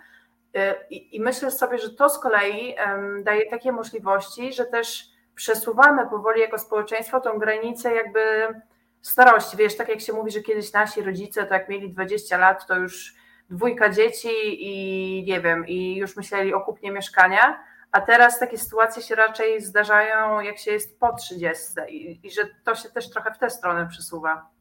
i, I, myślę sobie, że to z kolei daje takie możliwości, że też przesuwamy powoli jako społeczeństwo tą granicę jakby starości. Wiesz, tak jak się mówi, że kiedyś nasi rodzice, to jak mieli 20 lat, to już dwójka dzieci i nie wiem, i już myśleli o kupnie mieszkania, a teraz takie sytuacje się raczej zdarzają, jak się jest po 30 i, i że to się też trochę w tę stronę przesuwa.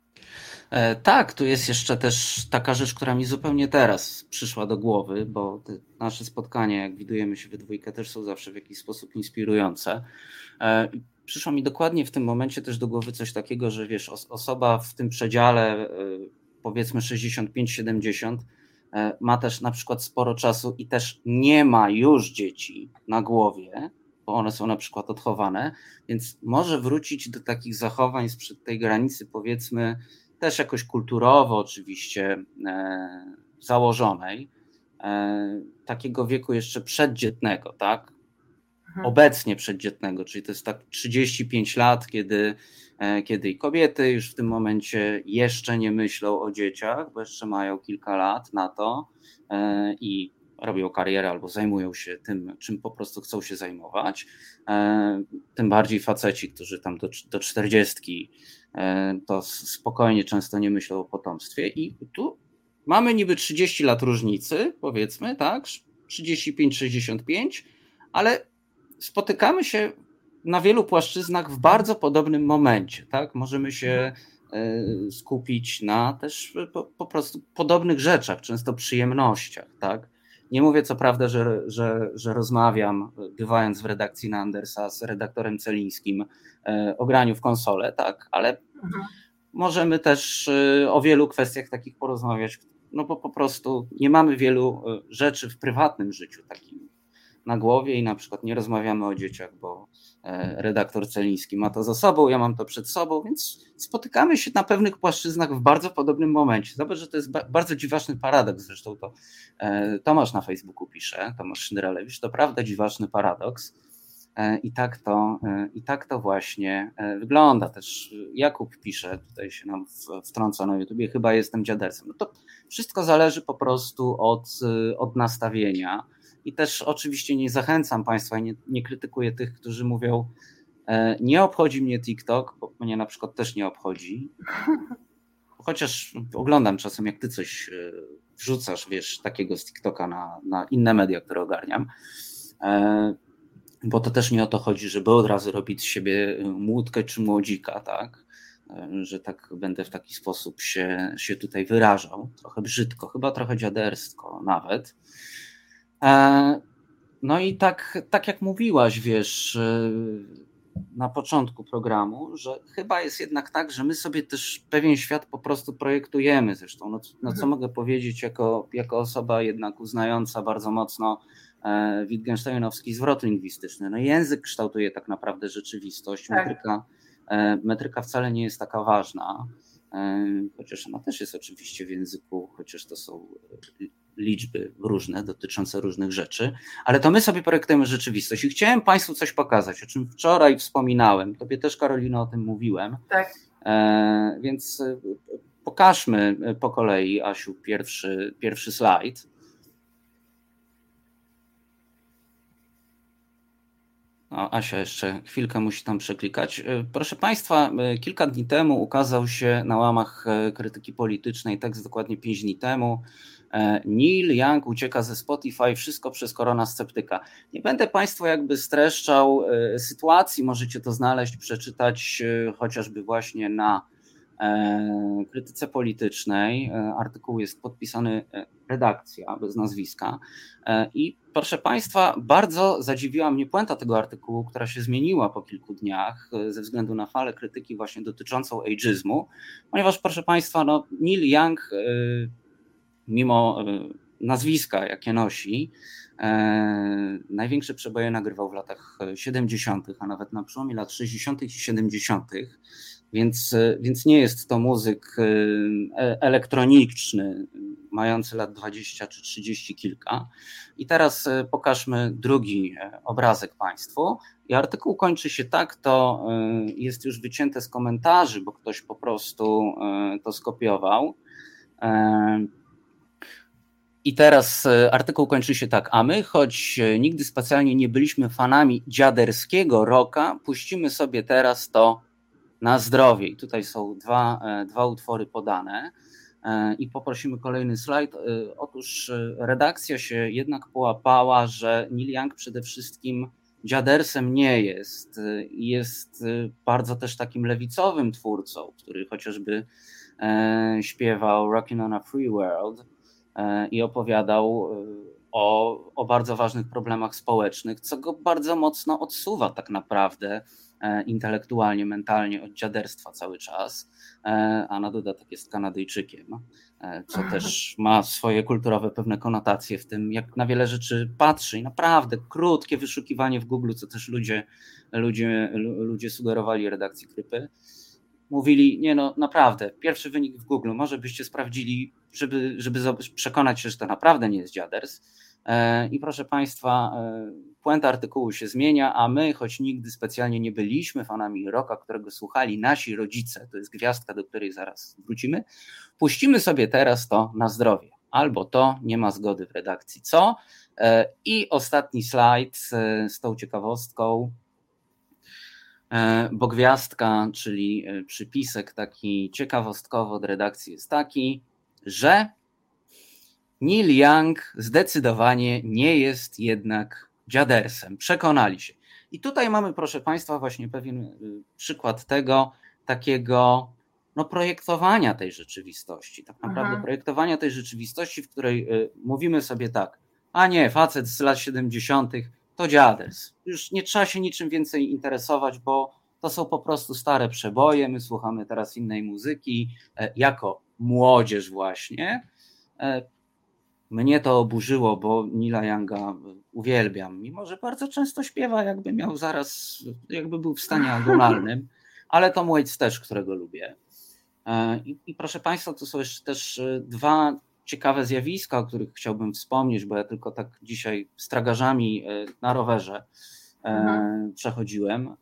E, tak, tu jest jeszcze też taka rzecz, która mi zupełnie teraz przyszła do głowy, bo nasze spotkania, jak widujemy się we dwójkę, też są zawsze w jakiś sposób inspirujące. E, przyszło mi dokładnie w tym momencie też do głowy coś takiego, że wiesz, osoba w tym przedziale e, powiedzmy 65-70 ma też na przykład sporo czasu i też nie ma już dzieci na głowie, bo one są na przykład odchowane, więc może wrócić do takich zachowań sprzed tej granicy, powiedzmy, też jakoś kulturowo oczywiście e, założonej, e, takiego wieku jeszcze przeddzietnego, tak? Mhm. Obecnie przeddzietnego, czyli to jest tak 35 lat, kiedy, e, kiedy i kobiety już w tym momencie jeszcze nie myślą o dzieciach, bo jeszcze mają kilka lat na to i robią karierę albo zajmują się tym, czym po prostu chcą się zajmować. Tym bardziej faceci, którzy tam do, do 40 E, to spokojnie często nie myślą o potomstwie. I tu mamy niby 30 lat różnicy, powiedzmy, tak? 35-65, ale spotykamy się na wielu płaszczyznach w bardzo podobnym momencie, tak? Możemy się e, skupić na też po, po prostu podobnych rzeczach, często przyjemnościach, tak? Nie mówię co prawda, że, że, że rozmawiam, bywając w redakcji na Andersa z redaktorem Celińskim e, o graniu w konsolę, tak, ale mhm. możemy też e, o wielu kwestiach takich porozmawiać, no bo po prostu nie mamy wielu e, rzeczy w prywatnym życiu takim na głowie i na przykład nie rozmawiamy o dzieciach, bo e, redaktor Celiński ma to za sobą, ja mam to przed sobą, więc spotykamy się na pewnych płaszczyznach w bardzo podobnym momencie. Zobacz, że to jest bardzo dziwaczny paradoks, zresztą to e, Tomasz na Facebooku pisze, Tomasz Szyndralewicz, to prawda dziwaczny paradoks. E, I tak, to, I tak to właśnie wygląda. Też Jakub pisze, tutaj się nam wtrąca na YouTubie, chyba jestem dziadersem. No to wszystko zależy po prostu od, od nastawienia i też oczywiście nie zachęcam Państwa, nie, nie krytykuję tych, którzy mówią, e, nie obchodzi mnie TikTok, bo mnie na przykład też nie obchodzi. Chociaż oglądam czasem, jak ty coś e, wrzucasz, wiesz, takiego z TikToka na, na inne media, które ogarniam. E, bo to też nie o to chodzi, żeby od razu robić z siebie młódkę czy młodzika, tak? Że tak będę w taki sposób się, się tutaj wyrażał. Trochę brzydko, chyba trochę dziadersko nawet. E, no i tak, tak jak mówiłaś, wiesz, na początku programu, że chyba jest jednak tak, że my sobie też pewien świat po prostu projektujemy. Zresztą, no, no co mhm. mogę powiedzieć jako, jako osoba jednak uznająca bardzo mocno e, Wittgensteinowski zwrot lingwistyczny. No język kształtuje tak naprawdę rzeczywistość. Tak. Metryka, e, metryka wcale nie jest taka ważna, e, chociaż ona też jest oczywiście w języku, chociaż to są liczby różne, dotyczące różnych rzeczy, ale to my sobie projektujemy rzeczywistość. I chciałem Państwu coś pokazać, o czym wczoraj wspominałem. Tobie też, Karolina, o tym mówiłem. Tak. E, więc e, pokażmy po kolei, Asiu, pierwszy, pierwszy slajd. Asia jeszcze chwilkę musi tam przeklikać. E, proszę Państwa, e, kilka dni temu ukazał się na łamach krytyki politycznej tekst dokładnie 5 dni temu E, Neil Young ucieka ze Spotify, wszystko przez korona sceptyka. Nie będę Państwu jakby streszczał e, sytuacji, możecie to znaleźć, przeczytać e, chociażby właśnie na krytyce politycznej. Artykuł jest podpisany redakcja bez nazwiska. I proszę Państwa, bardzo zadziwiła mnie puenta tego artykułu, która się zmieniła po kilku dniach ze względu na falę krytyki właśnie dotyczącą ageizmu, ponieważ proszę Państwa, no, Neil Young mimo e, nazwiska, jakie nosi, e, największe przeboje nagrywał w latach 70., a nawet na przełomie lat 60. i 70., więc, e, więc nie jest to muzyk elektroniczny, mający lat 20 czy 30 kilka. I teraz pokażmy drugi obrazek Państwu. I artykuł kończy się tak, to jest już wycięte z komentarzy, bo ktoś po prostu to skopiował. I teraz e, artykuł kończy się tak, a my, choć e, nigdy specjalnie nie byliśmy fanami dziaderskiego roka, puścimy sobie teraz to na zdrowie. I tutaj są dwa, e, dwa utwory podane. I poprosimy kolejny slajd. Otóż redakcja się jednak połapała, że Neil Young przede wszystkim dziadersem nie jest. Jest bardzo też takim lewicowym twórcą, który chociażby śpiewał Rockin' on a Free World E, i opowiadał e, o, o bardzo ważnych problemach społecznych, co go bardzo mocno odsuwa tak naprawdę e, intelektualnie, mentalnie od dziaderstwa cały czas, a na dodatek jest Kanadyjczykiem, co też ma swoje kulturowe pewne konotacje w tym, jak na wiele rzeczy patrzy i naprawdę krótkie wyszukiwanie w Google, co też ludzie, ludzie, ludzie sugerowali redakcji Krypy, mówili, nie no naprawdę, pierwszy wynik w Google, może byście sprawdzili żeby, żeby przekonać się, że to naprawdę nie jest dziaders. E, I proszę Państwa, e, puenta artykułu się zmienia, a my, choć nigdy specjalnie nie byliśmy fanami rocka, którego słuchali nasi rodzice, to jest gwiazdka, do której zaraz wrócimy, puścimy sobie teraz to na zdrowie. Albo to, nie ma zgody w redakcji, co? E, I ostatni slajd z tą ciekawostką, bo gwiazdka, czyli przypisek taki ciekawostkowo od redakcji jest taki, że Neil Young zdecydowanie nie jest jednak dziadersem. Przekonali się. I tutaj mamy, proszę Państwa, właśnie pewien y, przykład tego takiego no, projektowania tej rzeczywistości. Tak naprawdę mhm. projektowania tej rzeczywistości, w której mówimy sobie tak, a nie, facet z lat 70. to dziaders. Już nie trzeba się niczym więcej interesować, bo to są po prostu stare przeboje. My słuchamy teraz innej muzyki. E, jako młodzież właśnie. E, mnie to oburzyło, bo Nila Younga uwielbiam, mimo że bardzo często śpiewa, jakby miał zaraz, jakby był w stanie <laughs> agonalnym, ale Tom Waits też, którego lubię. E, I, I, proszę Państwa, to są jeszcze też e, dwa ciekawe zjawiska, o których chciałbym wspomnieć, bo ja tylko tak dzisiaj z tragarzami na rowerze mhm. przechodziłem.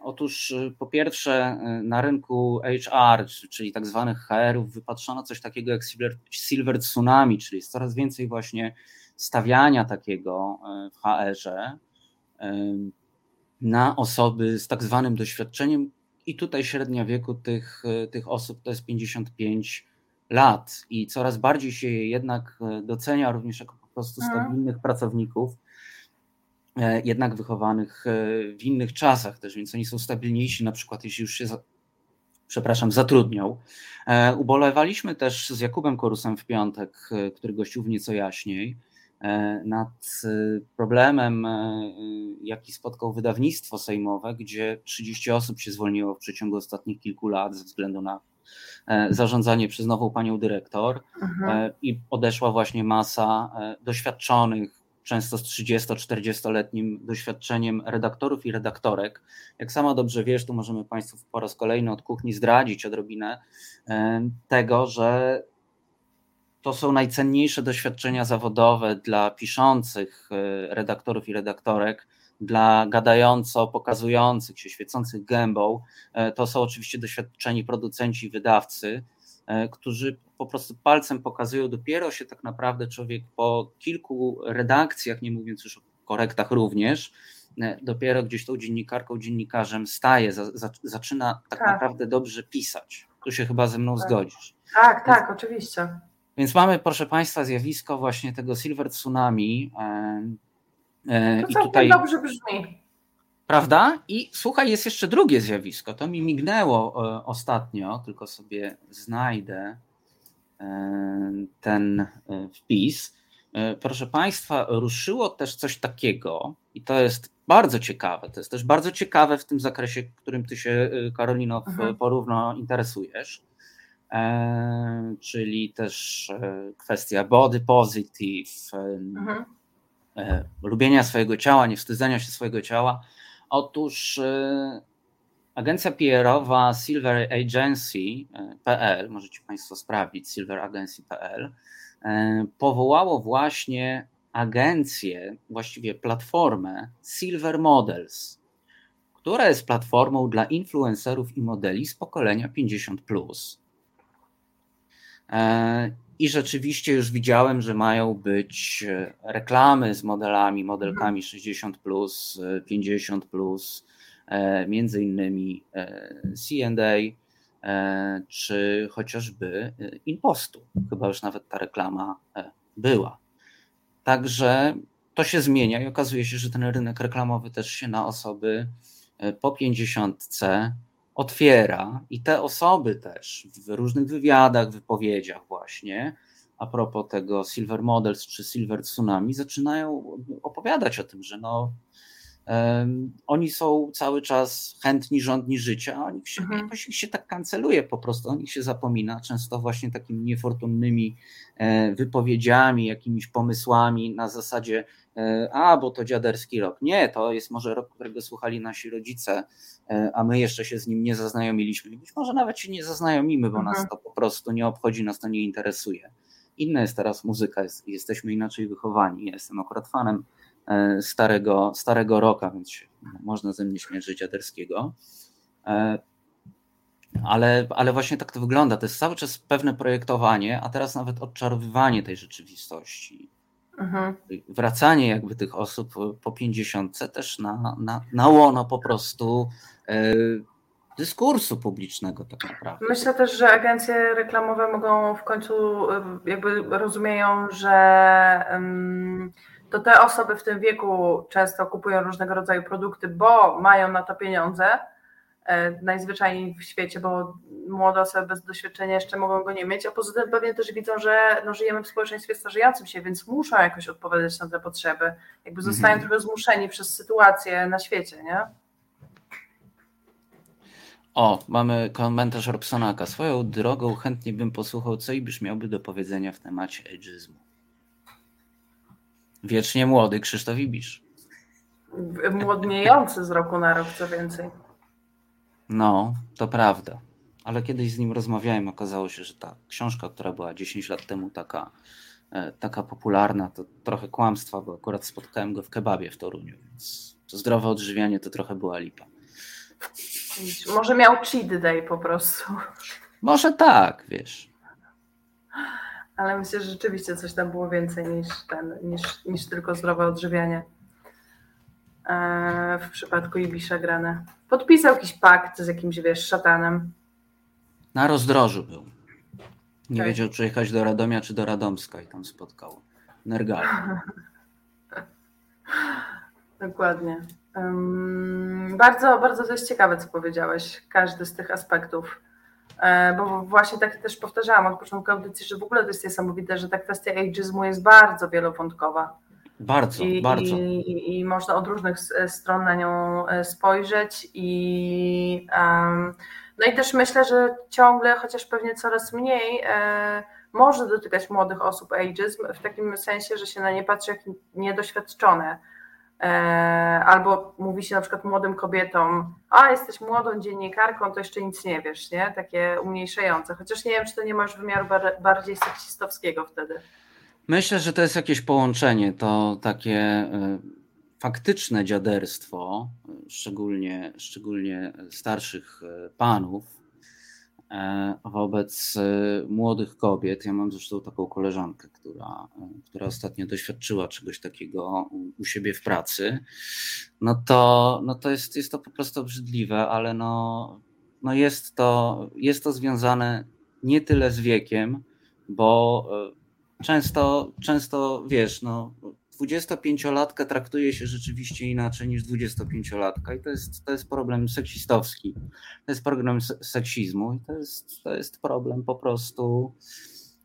Otóż y, po pierwsze na rynku HR, czyli tak zwanych HR-ów wypatrzono coś takiego jak silver, tsunami, czyli jest coraz więcej właśnie stawiania takiego w HR-ze na osoby z tak zwanym doświadczeniem i tutaj średnia wieku tych, tych osób to jest 55 lat i coraz bardziej się je jednak docenia również jako po prostu mhm. stabilnych pracowników, E, jednak wychowanych e, w innych czasach też, więc oni są stabilniejsi, na przykład jeśli już się, przepraszam, zatrudnią. E, ubolewaliśmy też z Jakubem Korusem w piątek, który gościł w nieco jaśniej, e, nad problemem, jaki spotkał wydawnictwo sejmowe, gdzie 30 osób się zwolniło w przeciągu ostatnich kilku lat ze względu na zarządzanie przez nową panią dyrektor mhm. i odeszła właśnie masa doświadczonych często z 30-40-letnim doświadczeniem redaktorów i redaktorek. Jak sama dobrze wiesz, tu możemy Państwu po raz kolejny od kuchni zdradzić odrobinę tego, że to są najcenniejsze doświadczenia zawodowe dla piszących e, redaktorów i redaktorek, dla gadająco pokazujących się, świecących gębą. E, to są oczywiście doświadczeni producenci i wydawcy, E, którzy po prostu palcem pokazują, dopiero się tak naprawdę człowiek po kilku redakcjach, nie mówiąc już o korektach również, e, dopiero gdzieś tą dziennikarką, dziennikarzem staje, za, za, zaczyna tak, tak, naprawdę dobrze pisać. Tu się chyba ze mną tak. zgodzisz. Tak, tak, więc, oczywiście. Więc mamy, proszę Państwa, zjawisko właśnie tego Silver Tsunami. E, to I tutaj dobrze brzmi. Prawda? I słuchaj, jest jeszcze drugie zjawisko. To mi mignęło e, ostatnio, tylko sobie znajdę e, ten wpis. Proszę Państwa, ruszyło też coś takiego, i to jest bardzo ciekawe. To jest też bardzo ciekawe w tym zakresie, którym Ty się, Karolino, mhm. porówno interesujesz. czyli też kwestia body positive, mhm. Lubienia swojego ciała, niewstydzenia się swojego ciała Otóż e, agencja PR-owa silveragency.pl, możecie Państwo sprawdzić, silveragency.pl, e, powołało właśnie agencję, właściwie platformę Silver Models, która jest platformą dla influencerów i modeli z pokolenia 50. I rzeczywiście już widziałem, że mają być e, reklamy z modelami, modelkami 60, 50, e, między innymi e, CA, czy chociażby Impostu. Chyba już nawet ta reklama była. Także to się zmienia i okazuje się, że ten rynek reklamowy też się na osoby po 50 otwiera i te osoby też w różnych wywiadach, wypowiedziach właśnie a propos tego Silver Models czy Silver Tsunami zaczynają opowiadać o tym, że no, um, oni są cały czas chętni, żądni życia, a o nich się, mhm. ich się tak kanceluje po prostu, o nich się zapomina, często właśnie takimi niefortunnymi e, wypowiedziami, jakimiś pomysłami na zasadzie a, bo to dziaderski rok. Nie, to jest może rok, którego słuchali nasi rodzice, E, a my jeszcze się z nim nie zaznajomiliśmy. Być może nawet się nie zaznajomimy, bo mhm. nas to po prostu nie obchodzi, nas to nie interesuje. Inna jest teraz muzyka, jest, jesteśmy inaczej wychowani. Ja jestem akurat fanem e, starego, starego roka, więc można ze mnie śmiać dziaderskiego. E, ale, ale właśnie tak to wygląda. To jest cały czas pewne projektowanie, a teraz nawet odczarowywanie tej rzeczywistości. Mhm. Wracanie jakby tych osób po 50 też na, na, na łono po prostu e, dyskursu publicznego tak naprawdę. Myślę też, że agencje reklamowe mogą w końcu e, jakby rozumieją, że to te osoby w tym wieku często kupują różnego rodzaju produkty, bo mają na to pieniądze, najzwyczajniej w świecie, bo młode osoby bez doświadczenia jeszcze mogą go nie mieć, a poza tym pewnie też widzą, że no, żyjemy w społeczeństwie starzejącym się, więc muszą jakoś odpowiadać na te potrzeby. Jakby zostają mhm. trochę zmuszeni przez sytuację na świecie, nie? O, mamy komentarz Robsonaka. Swoją drogą chętnie bym posłuchał, co Ibisz miałby do powiedzenia w temacie ageizmu. Wiecznie młody Krzysztof Ibisz. Młodniejący z roku na rok, co więcej. No, to prawda. Ale kiedyś z nim rozmawiałem, okazało się, że ta książka, która była 10 lat temu taka, e, taka popularna, to trochę kłamstwa, bo akurat spotkałem go w kebabie w Toruniu, więc to zdrowe odżywianie to trochę była lipa. Może miał cheat day po prostu. Może tak, wiesz. Ale myślę, że rzeczywiście coś tam było więcej niż, ten, niż, niż tylko zdrowe odżywianie. E, w przypadku Ibisza grane. Podpisał jakiś pakt z jakimś, wiesz, szatanem. Na rozdrożu był. Nie tak. wiedział, czy jechać do Radomia, czy do Radomska i tam spotkał Nergala. <laughs> Dokładnie. Um, bardzo, bardzo to jest ciekawe, co powiedziałeś. Każdy z tych aspektów. E, bo właśnie tak też powtarzałam od początku audycji, że w ogóle to jest niesamowite, że ta kwestia ageizmu jest bardzo wielowątkowa. Bardzo, I, bardzo. I, i, można od różnych stron na nią e, spojrzeć i um, no i też myślę, że ciągle, chociaż pewnie coraz mniej, e, może dotykać młodych osób ageizm w takim sensie, że się na nie patrzy jak niedoświadczone. E, albo mówi się na przykład młodym kobietom, a jesteś młodą dziennikarką, to jeszcze nic nie wiesz, nie? Takie umniejszające. Chociaż nie wiem, czy to nie masz wymiaru bardziej seksistowskiego wtedy. Myślę, że to jest jakieś połączenie, to takie e, faktyczne dziaderstwo, szczególnie, szczególnie starszych e, panów, E, wobec młodych kobiet. Ja mam zresztą taką koleżankę, która, która ostatnio doświadczyła czegoś takiego u siebie w pracy. No to, no to jest, jest to po prostu obrzydliwe, ale no, no jest, to, jest to związane nie tyle z wiekiem, bo często, często wiesz, no, 25-latkę traktuje się rzeczywiście inaczej niż 25-latka i to jest, to jest problem seksistowski. To jest problem seksizmu i to jest, to jest problem po prostu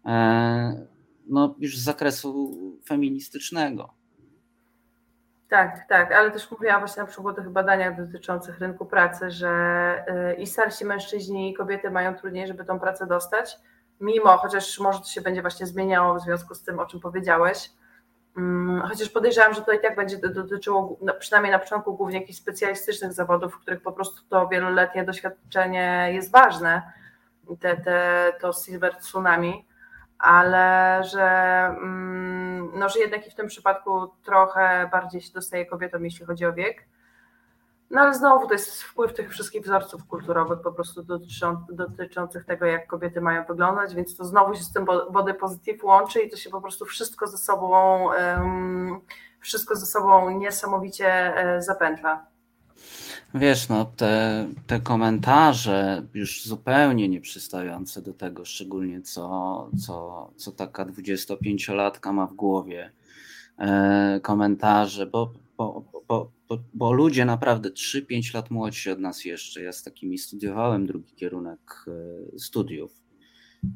e, no, już z zakresu feministycznego. Tak, tak, ale też mówiłam właśnie na przykład o tych badaniach dotyczących rynku pracy, że e, i starsi mężczyźni i kobiety mają trudniej, żeby tą pracę dostać, mimo, chociaż może to się będzie właśnie zmieniało w związku z tym, o czym powiedziałeś, Mm, chociaż podejrzewam, że to i tak będzie dotyczyło przynajmniej na początku głównie jakichś specjalistycznych zawodów, w których po prostu to wieloletnie doświadczenie jest ważne, te, te, to silver tsunami, ale że, mm, no, że jednak i w tym przypadku trochę bardziej się dostaje kobietom, jeśli chodzi o wiek. No ale znowu to jest wpływ tych wszystkich wzorców kulturowych po prostu dotyczą, dotyczących tego, jak kobiety mają wyglądać, więc to znowu się z tym body positive łączy i to się po prostu wszystko ze sobą, wszystko ze sobą niesamowicie e, zapętla. Wiesz, no te, te komentarze już zupełnie nieprzystające do tego, szczególnie co, co, co taka 25-latka ma w głowie, e, komentarze, bo, bo, bo bo, bo ludzie naprawdę 3-5 lat młodsi od nas jeszcze. Ja z takimi studiowałem drugi kierunek e, studiów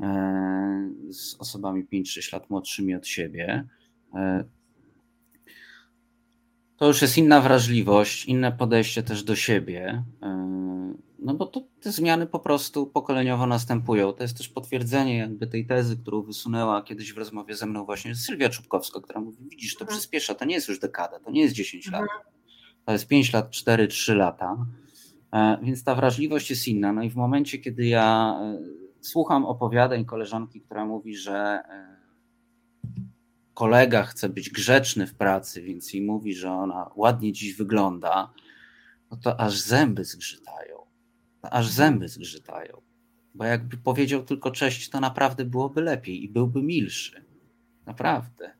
e, z osobami 5-6 lat młodszymi od siebie. E, to już jest inna wrażliwość, inne podejście też do siebie. No bo to, te zmiany po prostu pokoleniowo następują. To jest też potwierdzenie jakby tej tezy, którą wysunęła kiedyś w rozmowie ze mną właśnie Sylwia Czubkowska, która mówi, widzisz, to mhm. przyspiesza, to nie jest już dekada, to nie jest 10 lat. To jest 5 lat, 4, 3 lata, e, więc ta wrażliwość jest inna. No i w momencie, kiedy ja e, słucham opowiadań koleżanki, która mówi, że e, kolega chce być grzeczny w pracy, więc jej mówi, że ona ładnie dziś wygląda, no to aż zęby zgrzytają. Aż zęby zgrzytają. Bo jakby powiedział tylko cześć, to naprawdę byłoby lepiej i byłby milszy. Naprawdę.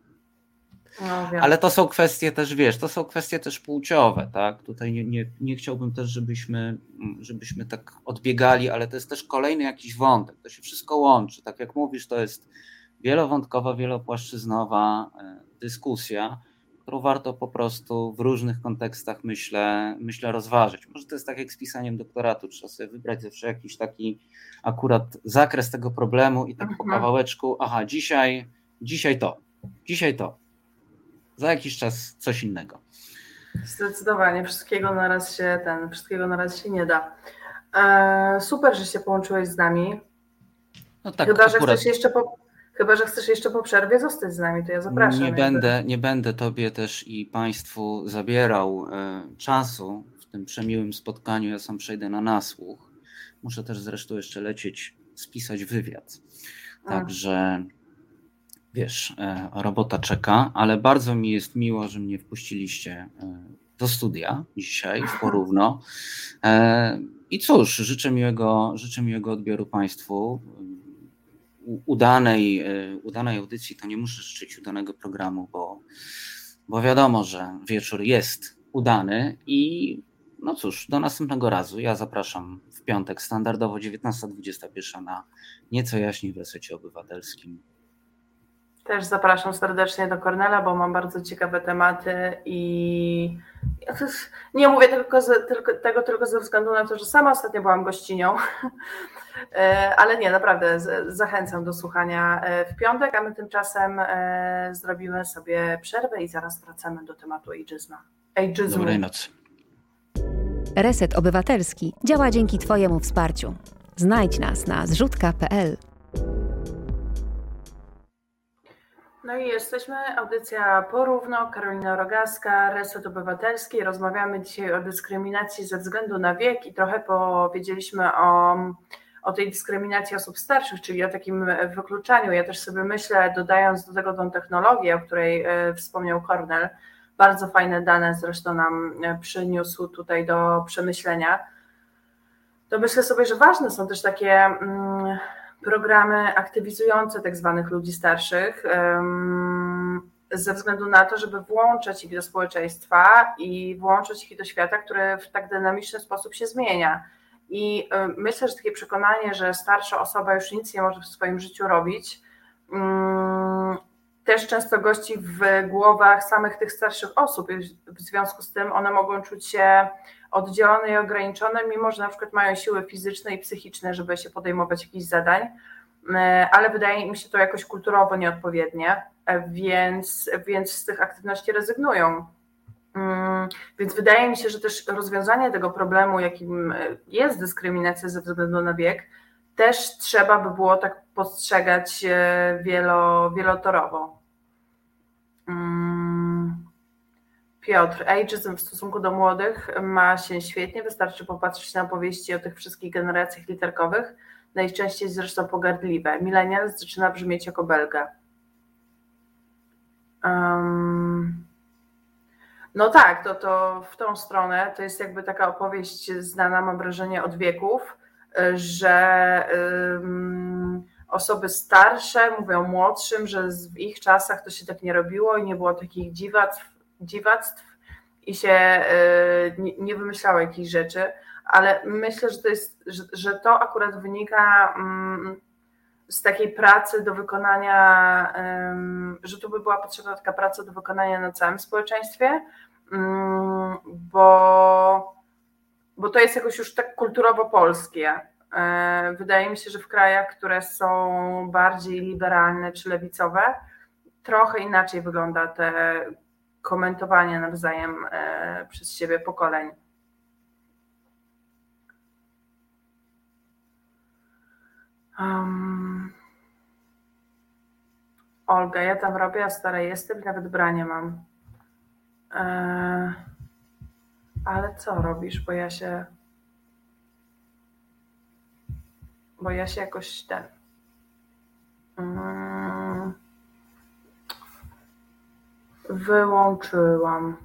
No, Ale to są kwestie też, wiesz, to są kwestie też płciowe, tak? Tutaj nie, nie, nie chciałbym też, żebyśmy, żebyśmy tak odbiegali, ale to jest też kolejny jakiś wątek. To się wszystko łączy. Tak jak mówisz, to jest wielowątkowa, wielopłaszczyznowa e, dyskusja, którą warto po prostu w różnych kontekstach, myślę, myślę rozważyć. Może to jest tak jak z pisaniem doktoratu, trzeba sobie wybrać zawsze jakiś taki akurat zakres tego problemu i tak po mhm. kawałeczku, aha, dzisiaj, dzisiaj to, dzisiaj to, za jakiś czas coś innego. Zdecydowanie, wszystkiego na raz się ten, wszystkiego na raz się nie da. E, super, że się połączyłeś z nami. No tak, chyba, akurat... że chcesz jeszcze po, chyba, że chcesz jeszcze po przerwie zostać z nami, to ja zapraszam. Nie będę, nie będę tobie też i państwu zabierał e, czasu w tym przemiłym spotkaniu. Ja sam przejdę na nasłuch. Muszę też zresztą jeszcze lecieć, spisać wywiad. Także wiesz, e, robota czeka, ale bardzo mi jest miło, że mnie wpuściliście e, do studia dzisiaj w porówno. E, I cóż, życzę miłego, życzę miłego odbioru Państwu. Udanej, udanej audycji to nie muszę życzyć udanego programu, bo, bo wiadomo, że wieczór jest udany i no cóż, do następnego razu. Ja zapraszam w piątek standardowo 19.21 na nieco jaśniej w resecie obywatelskim. Też zapraszam serdecznie do Kornela, bo mam bardzo ciekawe tematy i Nie mówię tylko, z, tylko, tego tylko ze względu na to, że sama ostatnio byłam gościnią, <laughs> e, ale nie, naprawdę zachęcam do słuchania e, w piątek, a my tymczasem e, zrobimy sobie przerwę i zaraz wracamy do tematu ageizmu. ageizmu. Dobrej nocy. Reset Obywatelski działa dzięki Twojemu wsparciu. Znajdź nas na zrzutka.pl. No i jesteśmy, audycja Porówno, Karolina Rogaska, Reset Obywatelski. Rozmawiamy dzisiaj o dyskryminacji ze względu na wiek i trochę powiedzieliśmy o, o tej dyskryminacji osób starszych, czyli o takim wykluczaniu. Ja też sobie myślę, dodając do tego tą technologię, o której e, wspomniał Kornel, bardzo fajne dane zresztą nam e, przyniósł tutaj do przemyślenia, to myślę sobie, że ważne są też takie mm, programy aktywizujące tak zwanych ludzi starszych, ze względu na to, żeby włączać ich do społeczeństwa i włączyć ich do świata, który w tak dynamiczny sposób się zmienia. I myślę, że takie przekonanie, że starsza osoba już nic nie może w swoim życiu robić, mm, też często gości w głowach samych tych starszych osób. W związku z tym one mogą czuć się oddzielone i ograniczone, mimo że na przykład mają siły fizyczne i psychiczne, żeby się podejmować jakichś zadań, e, ale wydaje im się to jakoś kulturowo nieodpowiednie, e, więc, więc z tych aktywności rezygnują. Mm, więc wydaje mi się, że też rozwiązanie tego problemu, jakim jest dyskryminacja ze względu na wiek, też trzeba by było tak postrzegać e, wielo, wielotorowo. Piotr, ageism w stosunku do młodych ma się świetnie, wystarczy popatrzeć na powieści o tych wszystkich generacjach literkowych, najczęściej zresztą pogardliwe. Millennial zaczyna brzmieć jako belga. Um, no tak, to, to w tą stronę to jest jakby taka opowieść znana, mam wrażenie, od wieków, że um, osoby starsze mówią młodszym, że w ich czasach to się tak nie robiło i nie było takich dziwactw, dziwactw i się y, nie wymyślało jakichś rzeczy, ale myślę, że to jest, że, że to akurat wynika mm, z takiej pracy do wykonania, że tu by była potrzebna taka praca do wykonania na całym społeczeństwie, mm, bo, bo to jest jakoś już tak kulturowo polskie. E, wydaje mi się, że w krajach, które są bardziej liberalne czy lewicowe, trochę inaczej wygląda te komentowanie nawzajem e, przez siebie pokoleń. Um, Olga, ja tam robię, a stara jestem nawet branie mam. E, ale co robisz, bo ja się bo ja się jakoś ten. Mm, wyłączyłam.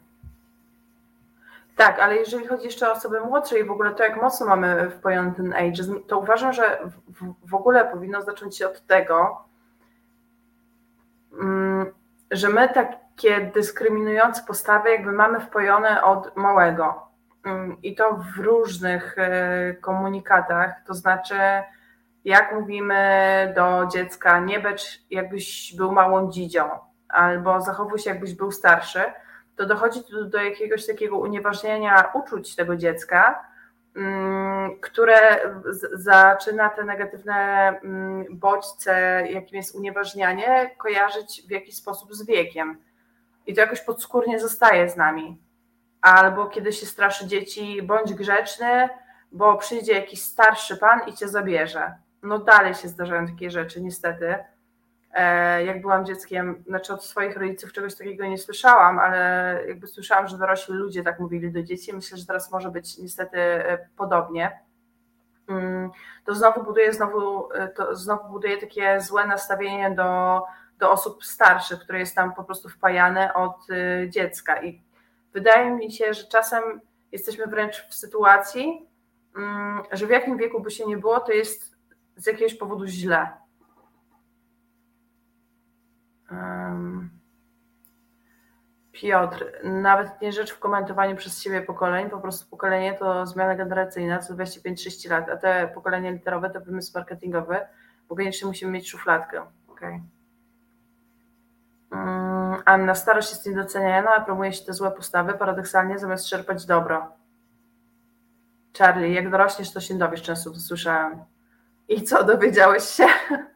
Tak, ale jeżeli chodzi jeszcze o osoby młodsze i w ogóle to, jak mocno mamy wpojony ten ageism, to uważam, że w, w ogóle powinno zacząć się od tego, mm, że my takie dyskryminujące postawy jakby mamy wpojone od małego. Mm, I to w różnych e, komunikatach, to znaczy jak mówimy do dziecka, nie becz jakbyś był małą dzidzią, albo zachowuj się jakbyś był starszy, to dochodzi tu do jakiegoś takiego unieważnienia uczuć tego dziecka, mm, które zaczyna te negatywne mm, bodźce, jakim jest unieważnianie, kojarzyć w jakiś sposób z wiekiem. I to jakoś podskórnie zostaje z nami. Albo kiedy się straszy dzieci, bądź grzeczny, bo przyjdzie jakiś starszy pan i cię zabierze no dalej się zdarzają takie rzeczy, niestety. E, jak byłam dzieckiem, znaczy od swoich rodziców czegoś takiego nie słyszałam, ale jakby słyszałam, że dorośli ludzie tak mówili do dzieci. Myślę, że teraz może być niestety e, podobnie. Mm, to znowu buduje, znowu, e, to znowu buduje takie złe nastawienie do, do osób starszych, które jest tam po prostu wpajane od dziecka. I wydaje mi się, że czasem jesteśmy wręcz w sytuacji, mm, że w jakim wieku by się nie było, to jest z jakiegoś powodu źle. Piotr, nawet nie rzecz w komentowaniu przez siebie pokoleń, po prostu pokolenie to zmiana generacyjna co 25-30 lat, a te pokolenie literowe to wymysł marketingowy, bo koniecznie musimy mieć szufladkę. Okay. Um, Anna, starość jest niedoceniana, a promuje się te złe postawy, paradoksalnie zamiast czerpać dobro. Charlie, jak dorośniesz, to się dowiesz, często to słyszałem. I co, dowiedziałeś się? <laughs>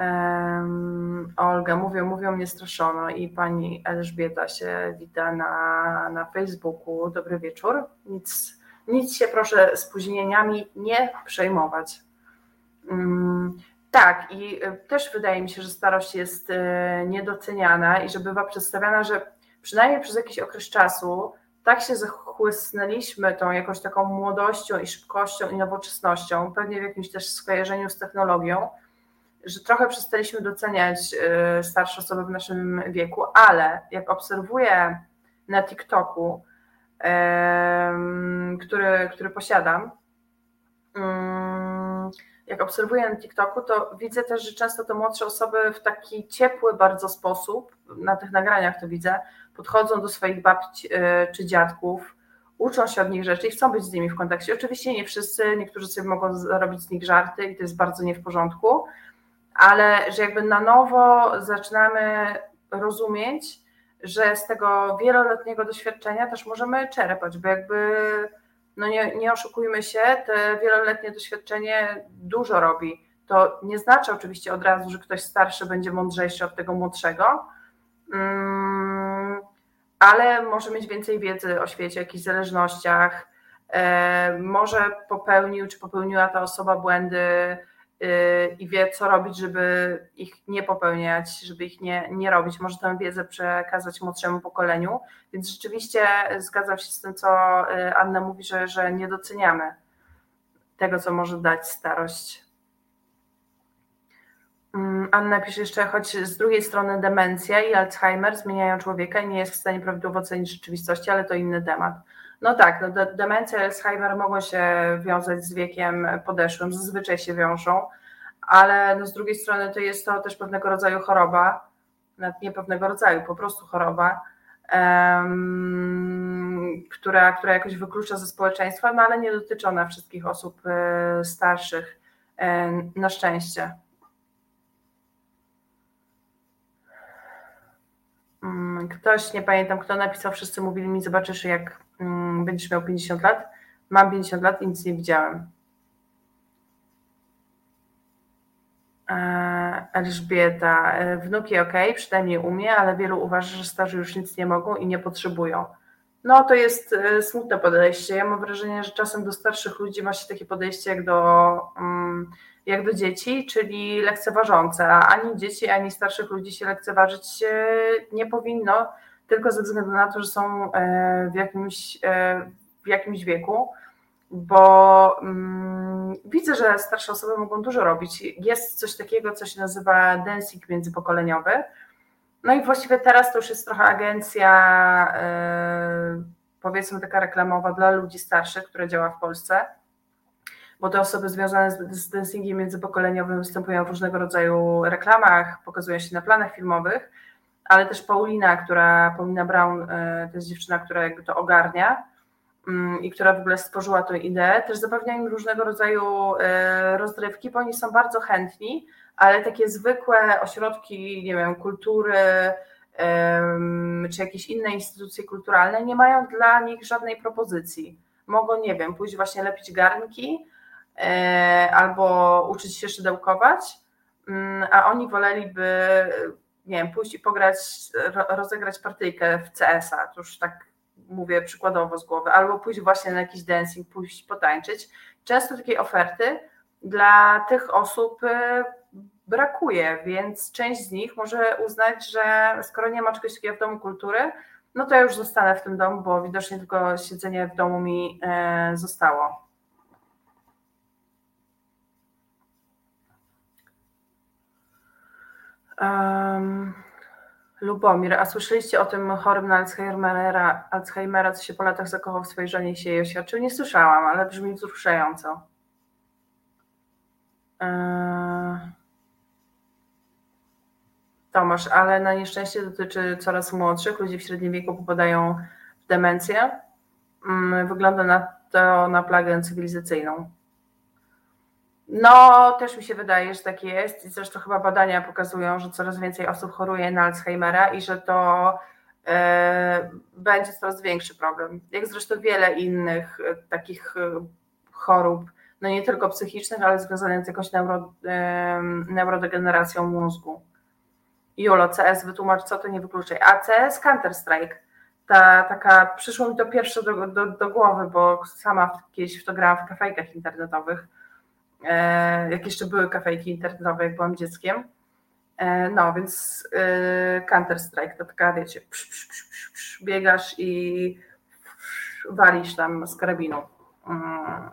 Um, Olga, mówią, mówią, mnie straszono i pani Elżbieta się wita na, na Facebooku. Dobry wieczór. Nic, nic się proszę spóźnieniami nie przejmować. Um, tak, i y, też wydaje mi się, że starość jest y, niedoceniana i że bywa przedstawiana, że przynajmniej przez jakiś okres czasu tak się zachłysnęliśmy tą jakąś taką młodością i szybkością i nowoczesnością, pewnie w jakimś też skojarzeniu z technologią, że trochę przestaliśmy doceniać y, starsze osoby w naszym wieku, ale jak obserwuję na TikToku, który, który posiadam, jak obserwuję na TikToku, to widzę też, że często te młodsze osoby w taki ciepły bardzo sposób, na tych nagraniach to widzę, podchodzą do swoich babci y, czy dziadków, uczą się od nich rzeczy i chcą być z nimi w kontakcie. Oczywiście nie wszyscy, niektórzy sobie mogą robić z nich żarty i to jest bardzo nie w porządku, ale że jakby na nowo zaczynamy rozumieć, że z tego wieloletniego doświadczenia też możemy czerpać, bo jakby no nie, nie oszukujmy się, te wieloletnie doświadczenie dużo robi. To nie znaczy oczywiście od razu, że ktoś starszy będzie mądrzejszy od tego młodszego, mm, ale może mieć więcej wiedzy o świecie, o jakichś zależnościach, e, może popełnił czy popełniła ta osoba błędy i wie, co robić, żeby ich nie popełniać, żeby ich nie, nie robić. Może tę wiedzę przekazać młodszemu pokoleniu. Więc rzeczywiście zgadzam się z tym, co y, Anna mówi, że, że nie doceniamy tego, co może dać starość. Mm, Anna pisze jeszcze, choć z drugiej strony demencja i Alzheimer zmieniają człowieka i nie jest w stanie prawidłowo ocenić rzeczywistości, ale to inny temat. No tak, no de demencja Alzheimer mogą się wiązać z wiekiem podeszłym, zazwyczaj się wiążą, ale no z drugiej strony to jest to też pewnego rodzaju choroba, nawet nie pewnego rodzaju, po prostu choroba, um, która, która jakoś wyklucza ze społeczeństwa, no ale nie dotyczy ona wszystkich osób y, starszych, y, na szczęście. Mm, ktoś, nie pamiętam kto napisał, wszyscy mówili mi, zobaczysz jak mm, będziesz miał 50 lat. Mam 50 lat i nic nie widziałem. E, Elżbieta, e, wnuki ok, przynajmniej umie, ale wielu uważa, że starzy już nic nie mogą i nie potrzebują. No to jest e, smutne podejście. Ja mam wrażenie, że czasem do starszych ludzi ma się takie podejście jak do, mm, jak do dzieci, czyli lekceważące, a ani dzieci, ani starszych ludzi się lekceważyć nie powinno, tylko ze względu na to, że są e, w jakimś, e, w jakimś wieku, bo mm, widzę, że starsze osoby mogą dużo robić. Jest coś takiego, co się nazywa dancing międzypokoleniowy. No i właściwie teraz to już jest trochę agencja, e, powiedzmy taka reklamowa dla ludzi starszych, która działa w Polsce bo te osoby związane z, z międzypokoleniowym występują w różnego rodzaju reklamach, pokazują się na planach filmowych, ale też Paulina, która, Paulina Brown, e, to jest dziewczyna, która jakby to ogarnia mm, i która w ogóle stworzyła tę ideę, też zapewnia im różnego rodzaju e, rozrywki, bo oni są bardzo chętni, ale takie zwykłe ośrodki, nie wiem, kultury, czy jakieś inne instytucje kulturalne nie mają dla nich żadnej propozycji. Mogą, nie wiem, pójść właśnie lepić garnki, albo uczyć się szydełkować, mm, a oni woleliby, nie wiem, pójść i pograć, rozegrać partyjkę w CS-a, to już tak mówię przykładowo z głowy, albo pójść właśnie na jakiś dancing, pójść potańczyć. Często takiej oferty dla tych osób y, brakuje, więc część z nich może uznać, że skoro nie ma czegoś takiego w domu kultury, no to ja już zostanę w tym domu, bo widocznie tylko siedzenie w domu mi e, zostało. Um, Lubomir, a słyszeliście o tym chorym na Alzheimera, Alzheimera, co się po latach zakochał w swojej żonie i się jej oświadczył? Nie słyszałam, ale brzmi wzruszająco. Eee... Tomasz, ale na nieszczęście dotyczy coraz młodszych. Ludzie w średnim wieku popadają w demencję. Mm, wygląda na to na plagę cywilizacyjną. No, też mi się wydaje, że tak jest. Zresztą chyba badania pokazują, że coraz więcej osób choruje na Alzheimera i że to e, będzie coraz większy problem. Jak zresztą wiele innych e, takich e, chorób, no nie tylko psychicznych, ale związanych z jakąś neuro, neurodegeneracją mózgu. Julo, CS wytłumacz, co to nie wykluczaj. A CS Counter-Strike. Ta, taka, przyszło mi to pierwsze do, do, do głowy, bo sama kiedyś w to grałam w kafejkach internetowych jak jeszcze były kafejki internetowe, jak byłam dzieckiem. E, no, więc e, Counter-Strike to taka, wiecie, psz, psz, psz, biegasz i walisz tam z karabinu mm,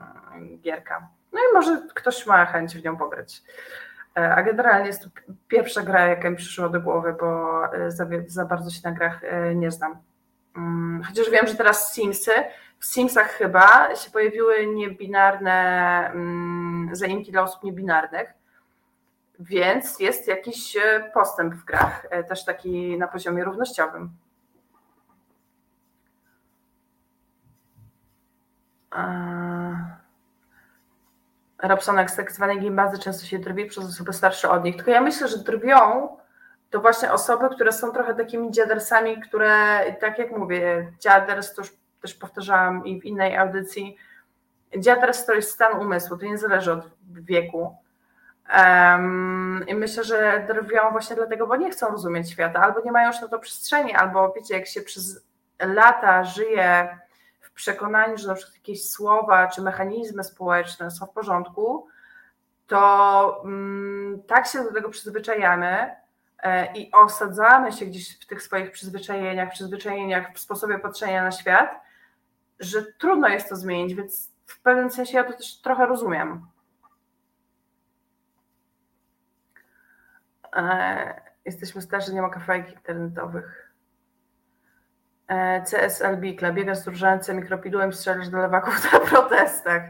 gierka. No i może ktoś ma chęć w nią pograć. A generalnie jest to pierwsza gra, jaka mi przyszła do głowy, bo za, za bardzo się na grach nie znam. Mm, chociaż wiem, że teraz Simsy w Simsach chyba się pojawiły niebinarne mm, zaimki dla osób niebinarnych, więc jest jakiś e, postęp w grach, e, też taki na poziomie równościowym. Robsonek z tak zwanej gimbazy często się drwi przez osoby starsze od nich. Tylko ja myślę, że drwią to właśnie osoby, które są trochę takimi dziadersami, które, tak jak mówię, dziaders to już też powtarzałam i w innej audycji, dziaders to jest stan umysłu, to nie zależy od wieku. Um, I myślę, że drwią właśnie dlatego, bo nie chcą rozumieć świata, albo nie mają już na to przestrzeni, albo wiecie, jak się przez lata żyje w przekonaniu, że na przykład jakieś słowa czy mechanizmy społeczne są w porządku, to um, tak się do tego przyzwyczajamy, e, i osadzamy się gdzieś w tych swoich przyzwyczajeniach, przyzwyczajeniach, w sposobie patrzenia na świat, że trudno jest to zmienić, więc w pewnym sensie ja to też trochę rozumiem. E, jesteśmy starzy, nie ma kafejek internetowych. E, CSL Bikla, biegasz z różańcem mikropidłem, strzelasz do lewaków na <laughs> protestach.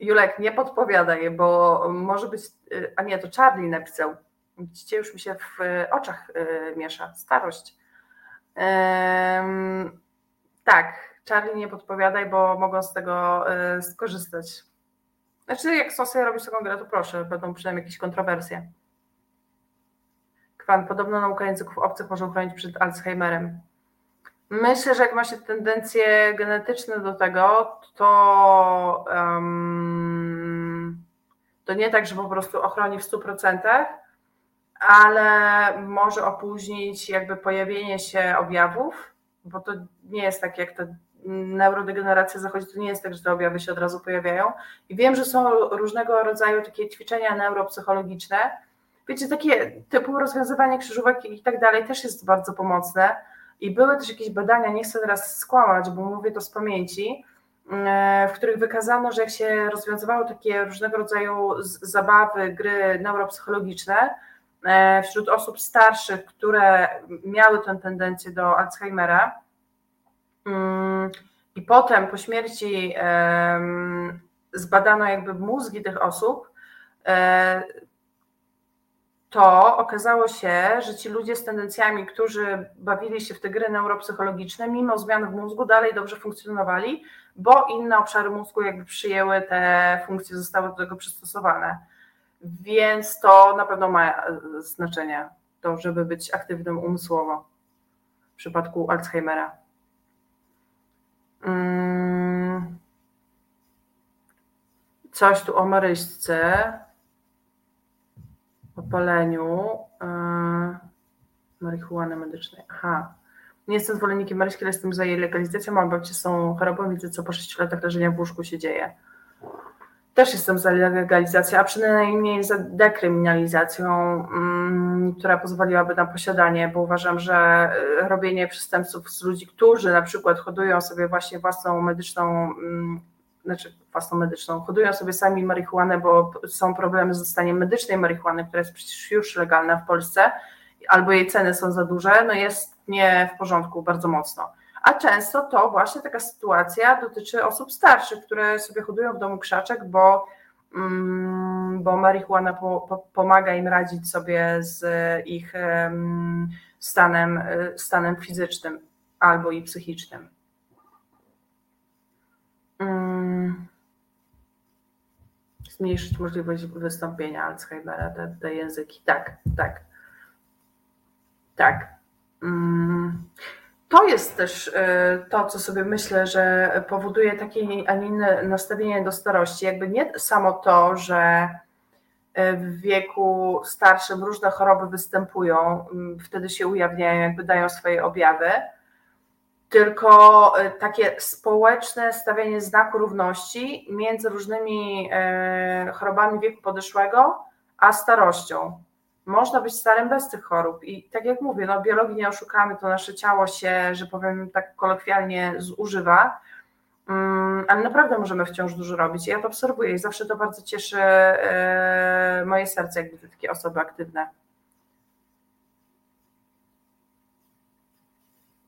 Julek, nie podpowiadaj, bo może być, e, a nie, to Charlie napisał. Widzicie, już mi się w oczach miesza, starość. tak, Charlie nie podpowiadaj, bo mogą z tego y, skorzystać. Znaczy, jak chcą sobie robić taką grę, to proszę, będą przynajmniej jakieś kontrowersje. Kwan, podobno nauka języków obcych może uchronić przed Alzheimerem. Myślę, że jak ma się tendencje genetyczne do tego, to, um, to nie tak, że po prostu ochroni w 100%, ale może opóźnić jakby pojawienie się objawów, bo to nie jest tak jak te neurodegeneracja zachodzi, to nie jest tak, że te objawy się od razu pojawiają. I wiem, że są różnego rodzaju takie ćwiczenia neuropsychologiczne. Wiecie, takie typu rozwiązywanie krzyżówek i tak dalej też jest bardzo pomocne. I były też jakieś badania, nie chcę teraz skłamać, bo mówię to z pamięci, e, w których wykazano, że jak się rozwiązywało takie różnego rodzaju zabawy, gry neuropsychologiczne e, wśród osób starszych, które miały tę tendencję do Alzheimera, I potem po śmierci zbadano jakby mózgi tych osób, e, to okazało się, że ci ludzie z tendencjami, którzy bawili się w te gry neuropsychologiczne, mimo zmian w mózgu dalej dobrze funkcjonowali, bo inne obszary mózgu jakby przyjęły te funkcje, zostały do tego przystosowane. Więc to na pewno ma e, znaczenie, to żeby być aktywnym umysłowo w przypadku Alzheimera. Mm. Coś tu o maryśce, o paleniu yy, marihuany medycznej. Aha. Nie jestem zwolennikiem maryśki, ale jestem za jej legalizacją. Mam babcie są chorobą, widzę co po 6 latach leżenia w łóżku się dzieje. Też jestem za legalizacją, a przynajmniej za dekryminalizacją, mm, która pozwoliłaby na posiadanie, bo uważam, że y, robienie przestępców z ludzi, którzy na przykład hodują sobie właśnie własną medyczną, mm, znaczy własną medyczną, hodują sobie sami marihuanę, bo są problemy z dostaniem medycznej marihuany, która jest przecież już legalna w Polsce, albo jej ceny są za duże, no jest nie w porządku bardzo mocno. A często to właśnie taka sytuacja dotyczy osób starszych, które sobie hodują w domu krzaczek, bo, bo marihuana po, po, pomaga im radzić sobie z ich stanem, stanem fizycznym albo i psychicznym. zmniejszyć możliwość wystąpienia Alzheimera, te, te języki. Tak, tak. Tak. To jest też e, to, co sobie myślę, że powoduje takie, a nie inne nastawienie do starości. Jakby nie samo to, że e, w wieku starszym różne choroby występują, wtedy się ujawniają, jakby dają swoje objawy, tylko e, takie społeczne stawianie znaku równości między różnymi chorobami wieku podeszłego a starością można być starym bez tych chorób. I tak jak mówię, no biologii nie oszukamy, to nasze ciało się, że powiem tak kolokwialnie, zużywa, mm, ale naprawdę możemy wciąż dużo robić. Ja to obserwuję i zawsze to bardzo cieszy e, moje serce, jakby te takie osoby aktywne.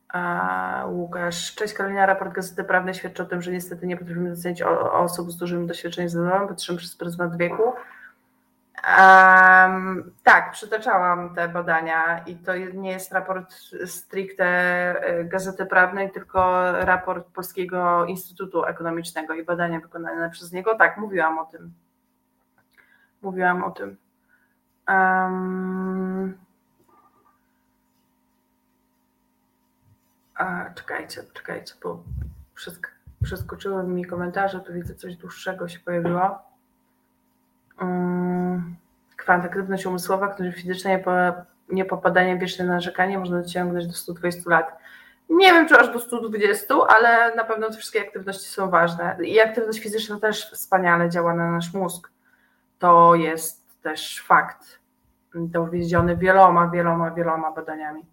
A Łukasz, cześć Karolina, raport Gazety Prawnej świadczy o tym, że niestety nie potrafimy docenić osób z dużym doświadczeniem zawodowym, patrzymy przez pryzmat wieku. Um, tak, przytaczałam te badania i to nie jest raport stricte e, Gazety Prawnej, tylko raport Polskiego Instytutu Ekonomicznego i badania wykonane przez niego. Tak, mówiłam o tym. Mówiłam o tym. Um, a, czekajcie, czekajcie, bo przeskoczyły mi komentarze, tu widzę coś dłuższego się pojawiło. Mm, kwantatywność umysłowa, która fizyczne niepopadanie wieczne narzekanie można dociągnąć do 120 lat. Nie wiem, czy aż do 120, ale na pewno te wszystkie aktywności są ważne. I aktywność fizyczna też wspaniale działa na nasz mózg. To jest też fakt. Dowiedziony wieloma, wieloma, wieloma badaniami.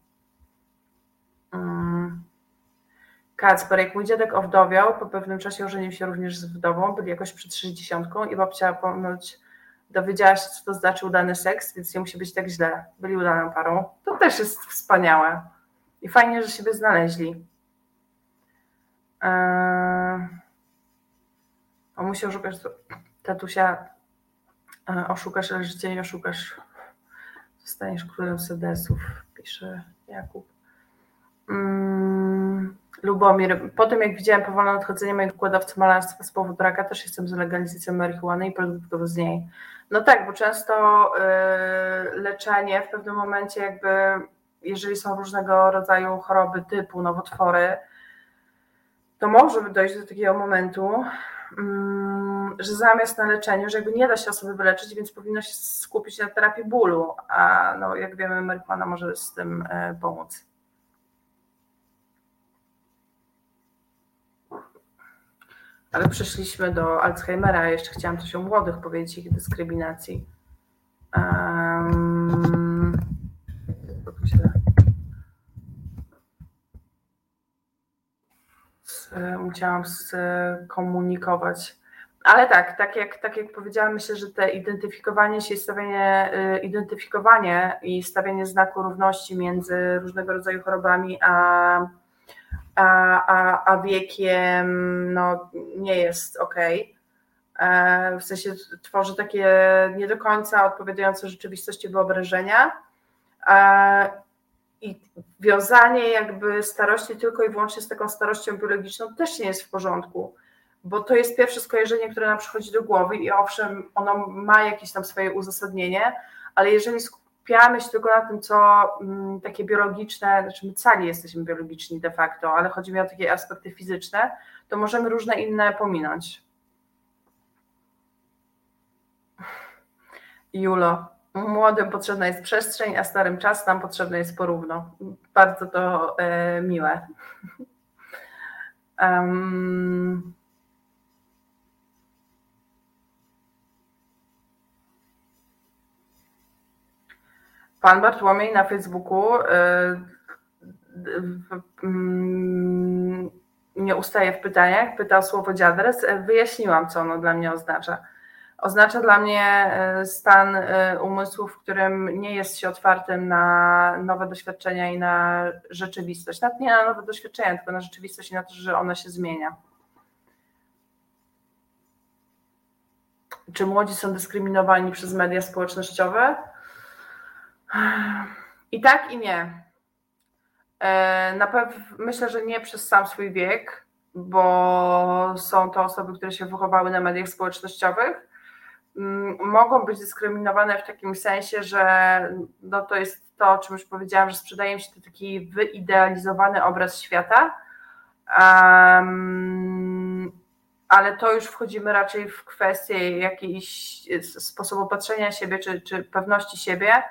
Mm. Kacper, jak mój dziadek owdowiał, po pewnym czasie ożenił się również z wdową, byli jakoś przed 60 i babcia ponoć dowiedziała się, co to znaczy udany seks, więc nie musi być tak źle. Byli udaną parą. To też jest wspaniałe. I fajnie, że siebie znaleźli. Eee... O, musi oszukać tatusia. Eee, oszukasz, życie nie oszukasz. Zostaniesz królem sedesów, pisze Jakub. Mm, Lubomir, po tym jak widziałem powolne odchodzenie mojego układowcy malarstwa z powodu raka, też jestem za legalizacją marihuany i produktów z niej. No tak, bo często y, leczenie w pewnym momencie jakby, jeżeli są różnego rodzaju choroby typu nowotwory, to może dojść do takiego momentu, mm, że zamiast na leczeniu, że jakby nie da się osoby wyleczyć, więc powinno się skupić na terapii bólu, a no, jak wiemy, marihuana może z tym y, pomóc. Ale przeszliśmy do Alzheimera, jeszcze chciałam coś o młodych powiedzieć, ich dyskryminacji. Um, musiałam skomunikować. Ale tak, tak jak, tak jak powiedziałam, myślę, że te identyfikowanie się i y, identyfikowanie i stawianie znaku równości między różnego rodzaju chorobami a a, a, a wiekiem no, nie jest ok. E, w sensie tworzy takie nie do końca odpowiadające rzeczywistości wyobrażenia. E, I wiązanie jakby starości tylko i wyłącznie z taką starością biologiczną też nie jest w porządku, bo to jest pierwsze skojarzenie, które nam przychodzi do głowy i owszem, ono ma jakieś tam swoje uzasadnienie, ale jeżeli skupiamy się tylko na tym, co mm, takie biologiczne, znaczy my cali jesteśmy biologiczni de facto, ale chodzi mi o takie aspekty fizyczne, to możemy różne inne pominąć. Julo, młodym potrzebna jest przestrzeń, a starym czas nam potrzebny jest porówno. Bardzo to e, miłe. Um, Pan Bartłomiej na Facebooku y, mm, nie ustaje w pytaniach, pyta o słowo dziadres. Wyjaśniłam, co ono dla mnie oznacza. Oznacza dla mnie y, stan y, umysłu, w którym nie jest się otwartym na nowe doświadczenia i na rzeczywistość. Nawet nie na nowe doświadczenia, tylko na rzeczywistość i na to, że ona się zmienia. Czy młodzi są dyskryminowani przez media społecznościowe? I tak, i nie. E, na pewno myślę, że nie przez sam swój wiek, bo są to osoby, które się wychowały na mediach społecznościowych. mm, mogą być dyskryminowane w takim sensie, że no to jest to, o czym już powiedziałam, że sprzedaje się to taki wyidealizowany obraz świata. Um, ale to już wchodzimy raczej w kwestię jakiejś sposobu patrzenia siebie czy, czy pewności siebie.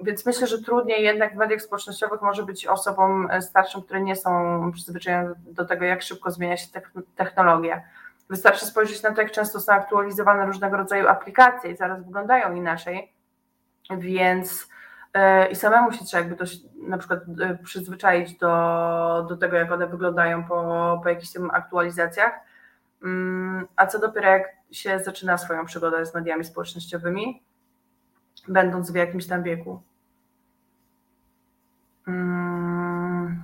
Więc myślę, że trudniej jednak w mediach społecznościowych może być osobom starszym, które nie są przyzwyczajone do tego, jak szybko zmienia się technologia. Wystarczy spojrzeć na to, jak często są aktualizowane różnego rodzaju aplikacje i zaraz wyglądają inaczej. Więc yy, i samemu się trzeba jakby to na przykład yy, przyzwyczaić do, do tego, jak one wyglądają po, po jakichś tym aktualizacjach. Yy, a co dopiero jak się zaczyna swoją przygodę z mediami społecznościowymi, będąc w jakimś tam wieku. Hmm.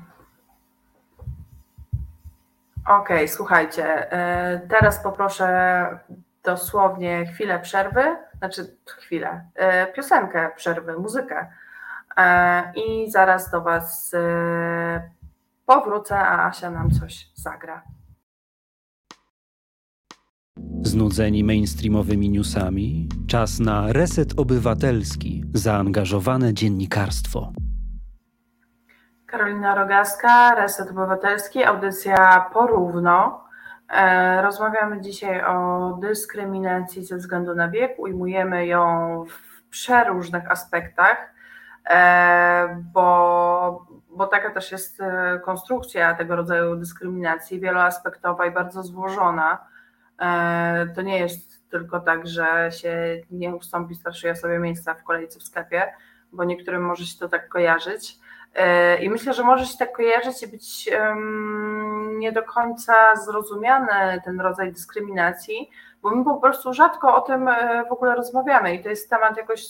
Okej, okay, słuchajcie, e, teraz poproszę dosłownie chwilę przerwy, znaczy chwilę, e, piosenkę przerwy, muzykę e, i zaraz do Was powrócę, a Asia nam coś zagra. Znudzeni mainstreamowymi newsami? Czas na reset obywatelski, zaangażowane dziennikarstwo. Karolina Rogaska, Reset Obywatelski, audycja Porówno. E, rozmawiamy dzisiaj o dyskryminacji ze względu na wiek. Ujmujemy ją w przeróżnych aspektach, e, bo, bo taka też jest e, konstrukcja tego rodzaju dyskryminacji, wieloaspektowa i bardzo złożona. To nie jest tylko tak, że się nie ustąpi starszej osobie miejsca w kolejce w sklepie, bo niektórym może się to tak kojarzyć E, I myślę, że może się tak kojarzyć i być nie do końca zrozumiany ten rodzaj dyskryminacji, bo my po prostu rzadko o tym e, w ogóle rozmawiamy i to jest temat jakoś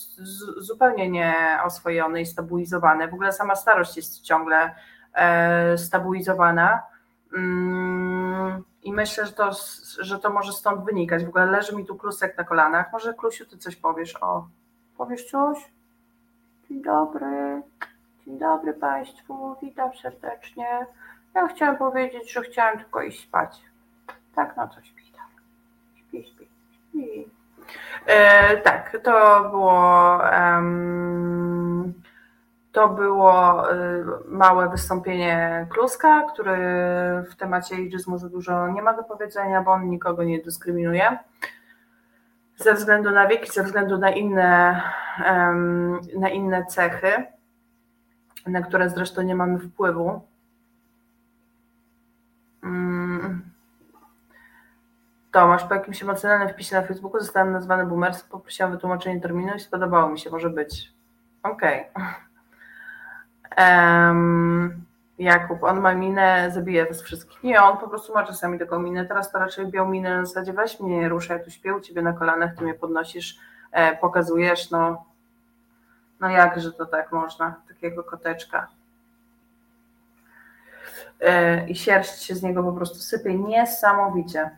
zupełnie nieoswojony i stabilizowany. W ogóle sama starość jest ciągle e, stabilizowana. Mm, I myślę, że to, że to może stąd wynikać. W ogóle leży mi tu klusek na kolanach. Może Klusiu, ty coś powiesz o. Powiesz coś? Dzień dobry. Dzień dobry Państwu, witam serdecznie. Ja chciałam powiedzieć, że chciałam tylko iść spać. Tak, no to śpi tam. Śpi, śpi, śpi. E, tak, to było um, to było e, małe wystąpienie Kluska, który w temacie ageizmu za dużo nie ma do powiedzenia, bo on nikogo nie dyskryminuje ze względu na wiek i ze względu na inne, na inne cechy na które zresztą nie mamy wpływu. Mm. Tomasz, po jakimś emocjonalnym wpisie na Facebooku zostałem nazwany boomersem, poprosiłam wytłumaczenie terminu i spodobało mi się, może być. Okej. Okay. Um, Jakub, on ma minę, zabije was wszystkich. Nie, on po prostu ma czasami taką minę. Teraz to raczej biał minę na zasadzie weź mnie, nie ruszaj, tu śpię u ciebie na kolanach, ty mnie podnosisz, e, pokazujesz, no no jakże to tak można, takiego koteczka. E, I sierść się z niego po prostu sypie niesamowicie.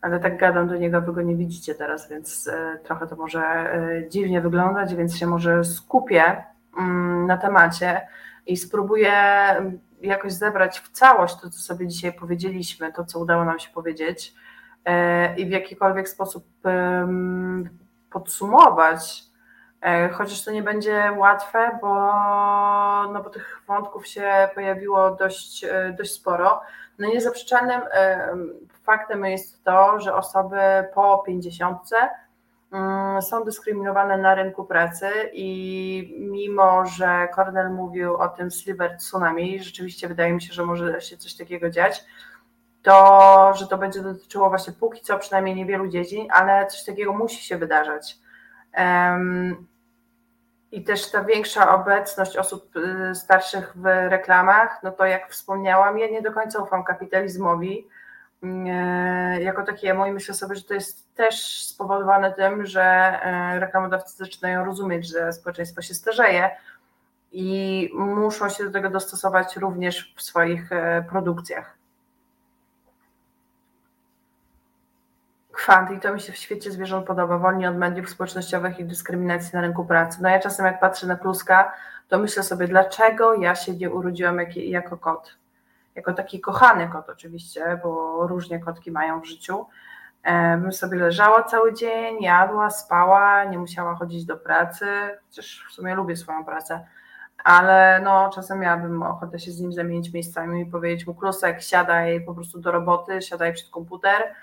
Ale tak gadam do niego, wy go nie widzicie teraz, więc e, trochę to może e, dziwnie wyglądać, więc się może skupię na temacie i spróbuję jakoś zebrać w całość to, co sobie dzisiaj powiedzieliśmy, to, co udało nam się powiedzieć i w jakikolwiek sposób podsumować E, chociaż to nie będzie łatwe, bo, no bo tych wątków się pojawiło dość, e, dość sporo. No niezaprzeczalnym e, faktem jest to, że osoby po 50 mm, są dyskryminowane na rynku pracy i mimo, że Cornell mówił o tym Silver Tsunami, rzeczywiście wydaje mi się, że może się coś takiego dziać, to, że to będzie dotyczyło właśnie póki co przynajmniej niewielu dziedzin, ale coś takiego musi się wydarzać. I też ta większa obecność osób y, starszych w reklamach, no to jak wspomniałam, ja nie do końca ufam kapitalizmowi jako takiemu i myślę sobie, że to jest też spowodowane tym, że y, reklamodawcy zaczynają rozumieć, że społeczeństwo się starzeje i muszą się do tego dostosować również w swoich produkcjach. kwant i to mi się w świecie zwierząt podoba, wolni od mediów społecznościowych i dyskryminacji na rynku pracy. No ja czasem jak patrzę na kluska, to myślę sobie, dlaczego ja się nie urodziłam jak, jako kot. Jako taki kochany kot oczywiście, bo różnie kotki mają w życiu. e, bym sobie leżała cały dzień, jadła, spała, nie musiała chodzić do pracy, chociaż w sumie lubię swoją pracę, ale no czasem miałabym ochotę się z nim zamienić miejscami i powiedzieć mu klusek, siadaj po prostu do roboty, siadaj przed komputer,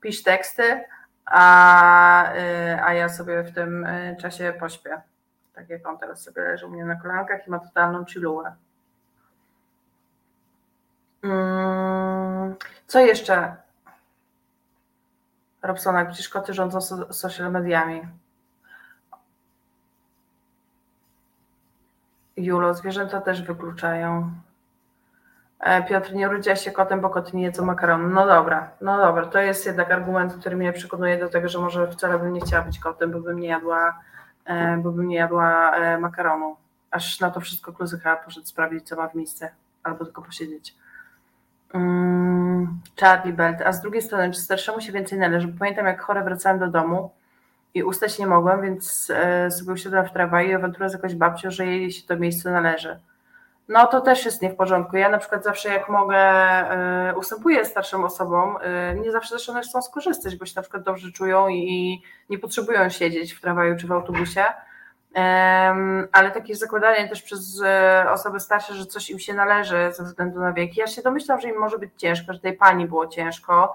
pisz teksty, a, y, a ja sobie w tym y, czasie pośpię. Tak jak on teraz sobie leży u mnie na kolankach i ma totalną chillułę. Mm, co jeszcze? Robsonak, przecież koty rządzą social mediami. Julo, zwierzęta też wykluczają. E, Piotr, nie urodziła się kotem, bo koty nie jedzą makaronu. No dobra, no dobra, to jest jednak argument, który mnie przekonuje do tego, że może wcale bym nie chciała być kotem, bo bym nie jadła, e, bo bym nie jadła e, makaronu. Aż na to wszystko kluzyka poszedł sprawdzić, co ma w miejsce, albo tylko posiedzieć. Mm, Charlie Belt, a z drugiej strony, czy starszemu się więcej należy? Bo pamiętam, jak chore wracałem do domu i ustać nie mogłam, więc sobie usiadłam w tramwaju i awantura z jakąś babcią, że jej się to miejsce należy no to też jest nie w porządku. Ja na przykład zawsze jak mogę y, ustępuję starszym osobom, y, nie zawsze też one chcą skorzystać, bo się na przykład dobrze czują i nie potrzebują siedzieć w tramwaju czy w autobusie. Ale takie zakładanie też przez y, osoby starsze, że coś im się należy ze względu na wiek. Ja się domyślam, że im może być ciężko, że tej pani było ciężko,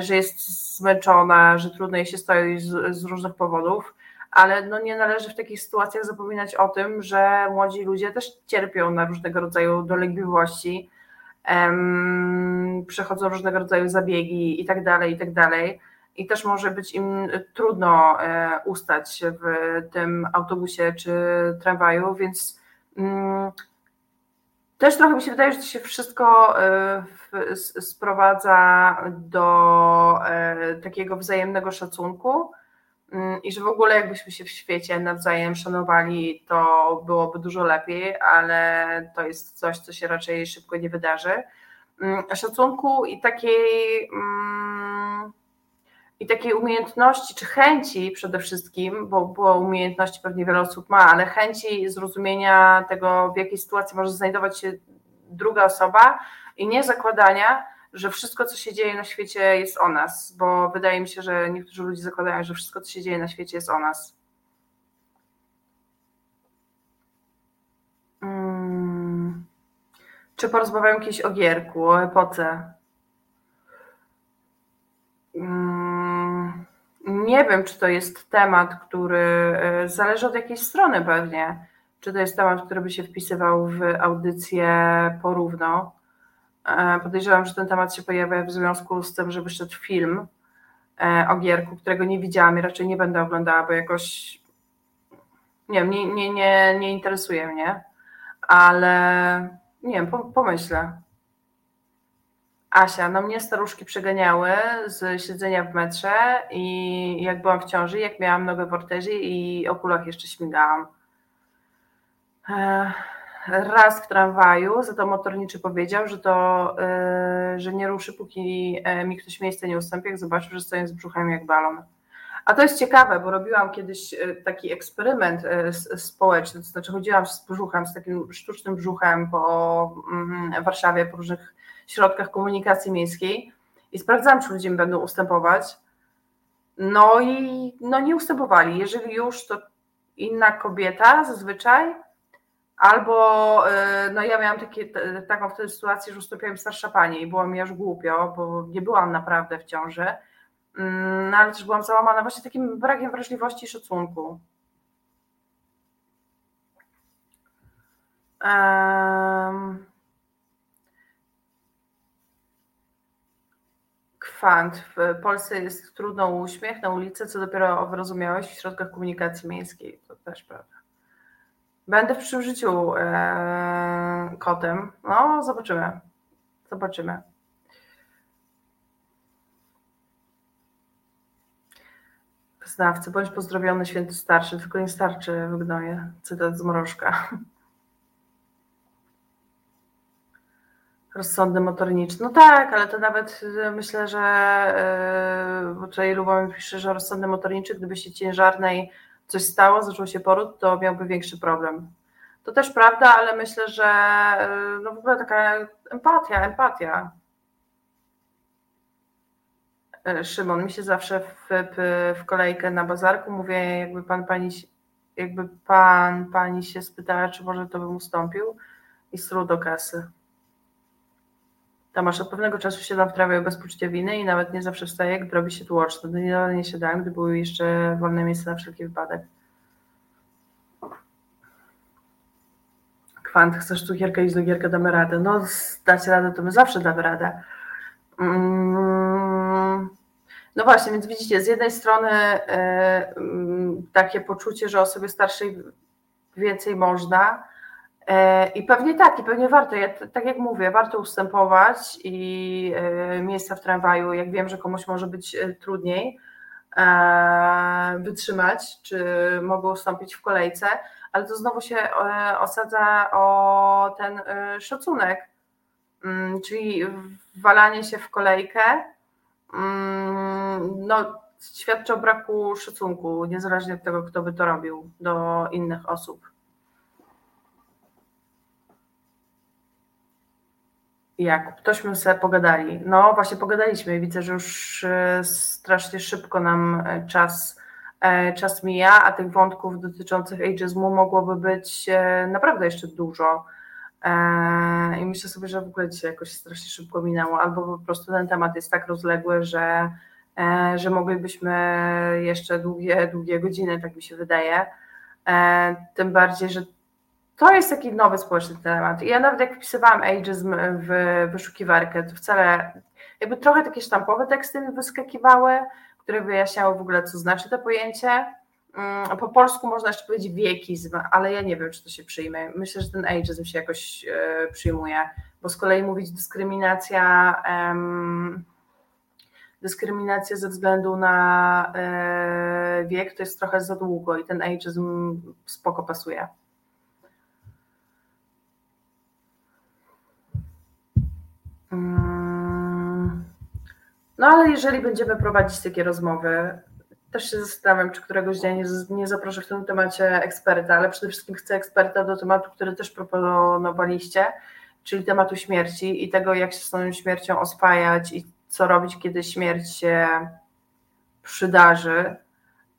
że jest zmęczona, że trudno jej się stoi z, różnych powodów ale no nie należy w takich sytuacjach zapominać o tym, że młodzi ludzie też cierpią na różnego rodzaju dolegliwości, przechodzą różnego rodzaju zabiegi i tak dalej, i też może być im trudno e, ustać w tym autobusie czy tramwaju, więc mm, też trochę mi się wydaje, że to się wszystko e, sprowadza do e, takiego wzajemnego szacunku Mm, i że w ogóle jakbyśmy się w świecie nawzajem szanowali, to byłoby dużo lepiej, ale to jest coś, co się raczej szybko nie wydarzy. Mm, szacunku i takiej mm, i takiej umiejętności, czy chęci przede wszystkim, bo, bo umiejętności pewnie wiele osób ma, ale chęci zrozumienia tego, w jakiej sytuacji może znajdować się druga osoba i nie zakładania, że wszystko, co się dzieje na świecie, jest o nas, bo wydaje mi się, że niektórzy ludzie zakładają, że wszystko, co się dzieje na świecie, jest o nas. Hmm. Czy porozmawiają kiedyś o Gierku, o epoce? Hmm. Nie wiem, czy to jest temat, który e, zależy od jakiejś strony pewnie. Czy to jest temat, który by się wpisywał w audycję porówno E, podejrzewam, że ten temat się pojawia w związku z tym, że wyszedł film e, o Gierku, którego nie widziałam i raczej nie będę oglądała, bo jakoś nie wiem, nie, nie, nie, nie interesuje mnie, ale nie wiem, pomyślę. Asia, no mnie staruszki przeganiały z siedzenia w metrze i jak byłam w ciąży, jak miałam nogę w ortezie i o kulach jeszcze śmigałam. Raz w tramwaju, za to motorniczy powiedział, że to, yy, że nie ruszy, póki e, mi ktoś miejsce nie ustąpi, jak zobaczył, że stoję z brzuchem jak balon. A to jest ciekawe, bo robiłam kiedyś e, taki eksperyment społeczny, to znaczy chodziłam z brzuchem, z takim sztucznym brzuchem po mm, Warszawie, po różnych środkach komunikacji miejskiej i sprawdzałam, czy ludzie mi będą ustępować. No i no nie ustępowali. Jeżeli już, to inna kobieta zazwyczaj, Albo y, no ja miałam takie, taką wtedy sytuację, że ustąpiłam starsza pani i było mi aż głupio, bo nie byłam naprawdę w ciąży, mm, no ale też byłam załamana właśnie takim brakiem wrażliwości i szacunku. Um, kwant. W Polsce jest trudno uśmiech na ulicy, co dopiero o w środkach komunikacji miejskiej. To też prawda. Będę w przyszłym życiu e, kotem. No, zobaczymy. Zobaczymy. Znawcy, bądź pozdrowiony święty starszy, tylko nie starczy w gnoje. Cytat z mrożka. Rozsądny motorniczy. No tak, ale to nawet e, myślę, że yy, bo tutaj Luba mi pisze, że rozsądny motorniczy, gdyby się ciężarnej coś stało, zaczął się poród, to miałby większy problem. To też prawda, ale myślę, że y, no w ogóle taka empatia, empatia. e, Szymon, mi się zawsze w, w kolejkę na bazarku mówię, jakby pan pani, jakby pan pani się spytała, czy może to bym ustąpił i strół do kasy. Tomasz, od pewnego czasu siadam w trawie bez poczucia winy i nawet nie zawsze wstaję, gdy robi się tłoczno. Do niedawna nie siadałem, gdy były jeszcze wolne miejsca na wszelki wypadek. Kwant, chcesz tu gierkę iść do gierkę, damy radę. No, dać radę, to my zawsze damy radę. Mm. No właśnie, więc widzicie, z jednej strony e, mm, takie poczucie, że osobie starszej więcej można, I pewnie tak, i pewnie warto. Ja, tak jak mówię, warto ustępować i e, miejsca w tramwaju, jak wiem, że komuś może być e, trudniej wytrzymać, czy mogą ustąpić w kolejce, ale to znowu się osadza o ten szacunek, mm, czyli walanie się w kolejkę, mm, no, świadczy o braku szacunku, niezależnie od tego, kto by to robił do innych osób. Jak tośmy sobie pogadali. No właśnie pogadaliśmy. Widzę, że już e, strasznie szybko nam e, czas, e, czas mija, a tych wątków dotyczących ageizmu mogłoby być naprawdę jeszcze dużo. I myślę sobie, że w ogóle dzisiaj jakoś strasznie szybko minęło, albo po prostu ten temat jest tak rozległy, że, że moglibyśmy jeszcze długie, długie godziny, tak mi się wydaje. Tym bardziej, że to jest taki nowy społeczny temat. Ja nawet jak wpisywałam ageism w wyszukiwarkę, to wcale jakby trochę takie sztampowe teksty mi wyskakiwały, które wyjaśniały w ogóle, co znaczy to pojęcie. Mm, po polsku można jeszcze powiedzieć wiekizm, ale ja nie wiem, czy to się przyjmie. Myślę, że ten ageism się jakoś e, przyjmuje, bo z kolei mówić dyskryminacja, dyskryminacja ze względu na e, wiek to jest trochę za długo i ten ageism spoko pasuje. No ale jeżeli będziemy prowadzić takie rozmowy, też się zastanawiam, czy któregoś dnia nie, nie zaproszę w tym temacie eksperta, ale przede wszystkim chcę eksperta do tematu, który też proponowaliście, czyli tematu śmierci i tego, jak się z tą śmiercią oswajać i co robić, kiedy śmierć się przydarzy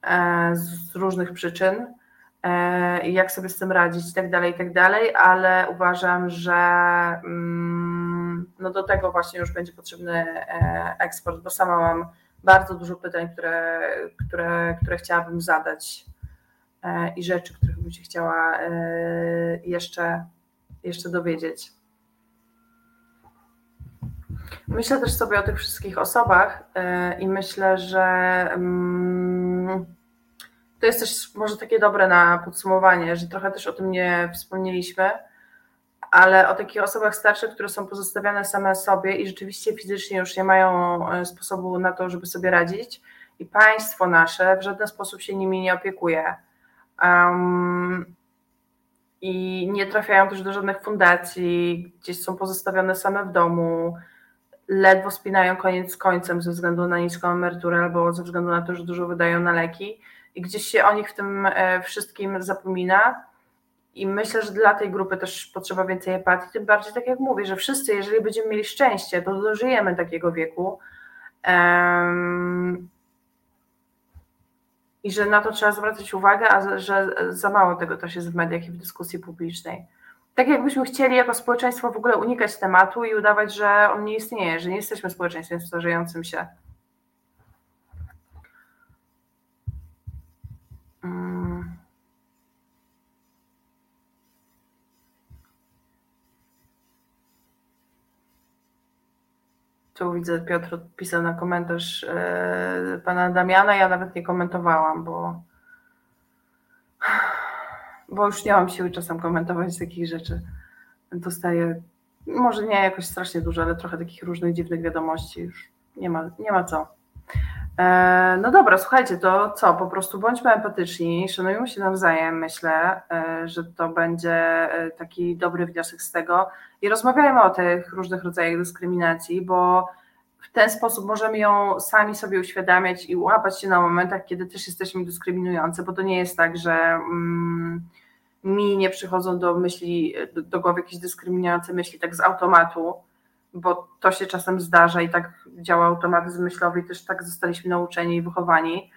e, z różnych przyczyn. E, i jak sobie z tym radzić i tak dalej, i tak dalej, ale uważam, że mm, no do tego właśnie już będzie potrzebny e, eksport, bo sama mam bardzo dużo pytań, które, które, które chciałabym zadać e, i rzeczy, których bym się chciała jeszcze, jeszcze dowiedzieć. Myślę też sobie o tych wszystkich osobach i myślę, że mm, to jest też może takie dobre na podsumowanie, że trochę też o tym nie wspomnieliśmy, ale o takich osobach starszych, które są pozostawiane same sobie i rzeczywiście fizycznie już nie mają e, sposobu na to, żeby sobie radzić, i państwo nasze w żaden sposób się nimi nie opiekuje. Um, I nie trafiają też do żadnych fundacji, gdzieś są pozostawione same w domu, ledwo spinają koniec z końcem ze względu na niską emeryturę albo ze względu na to, że dużo wydają na leki i gdzieś się o nich w tym e, wszystkim zapomina. I myślę, że dla tej grupy też potrzeba więcej empatii, tym bardziej tak jak mówię, że wszyscy, jeżeli będziemy mieli szczęście, to dożyjemy takiego wieku. Um, I że na to trzeba zwracać uwagę, a że za mało tego też jest w mediach i w dyskusji publicznej. Tak jakbyśmy chcieli jako społeczeństwo w ogóle unikać tematu i udawać, że on nie istnieje, że nie jesteśmy społeczeństwem starzejącym się. Mm. Tu widzę, Piotr odpisał na komentarz e, pana Damiana. Ja nawet nie komentowałam, bo, bo już nie mam siły czasem komentować takich rzeczy. Dostaję, może nie jakoś strasznie dużo, ale trochę takich różnych dziwnych wiadomości. Już nie ma, nie ma co. E, no dobra, słuchajcie, to co? Po prostu bądźmy empatyczni, szanujmy się nawzajem, myślę, e, że to będzie e, taki dobry wniosek z tego i rozmawiajmy o tych różnych rodzajach dyskryminacji, bo w ten sposób możemy ją sami sobie uświadamiać i łapać się na momentach, kiedy też jesteśmy dyskryminujący, bo to nie jest tak, że mm, mi nie przychodzą do myśli, do, do głowy jakieś dyskryminujące myśli tak z automatu, bo to się czasem zdarza i tak działa automatyzm myślowy i też tak zostaliśmy nauczeni i wychowani,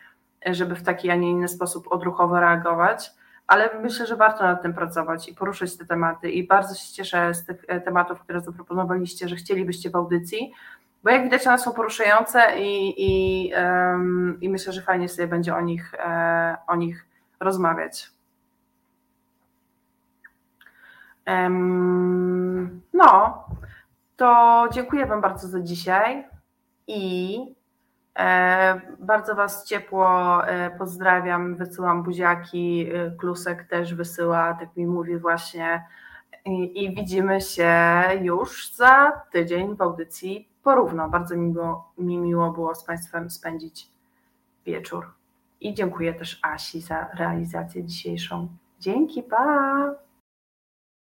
żeby w taki, a nie inny sposób odruchowo reagować, ale myślę, że warto nad tym pracować i poruszyć te tematy i bardzo się cieszę z tych e, tematów, które zaproponowaliście, że chcielibyście w audycji, bo jak widać one są poruszające i, i, um, i myślę, że fajnie sobie będzie o nich, e, o nich rozmawiać. Um, no, to dziękuję Wam bardzo za dzisiaj i e, bardzo Was ciepło e, pozdrawiam, wysyłam buziaki, e, Klusek też wysyła, tak mi mówi właśnie i, i widzimy się już za tydzień w audycji porówno. Bardzo mi, było, mi miło było z Państwem spędzić wieczór. I dziękuję też Asi za realizację dzisiejszą. Dzięki, pa!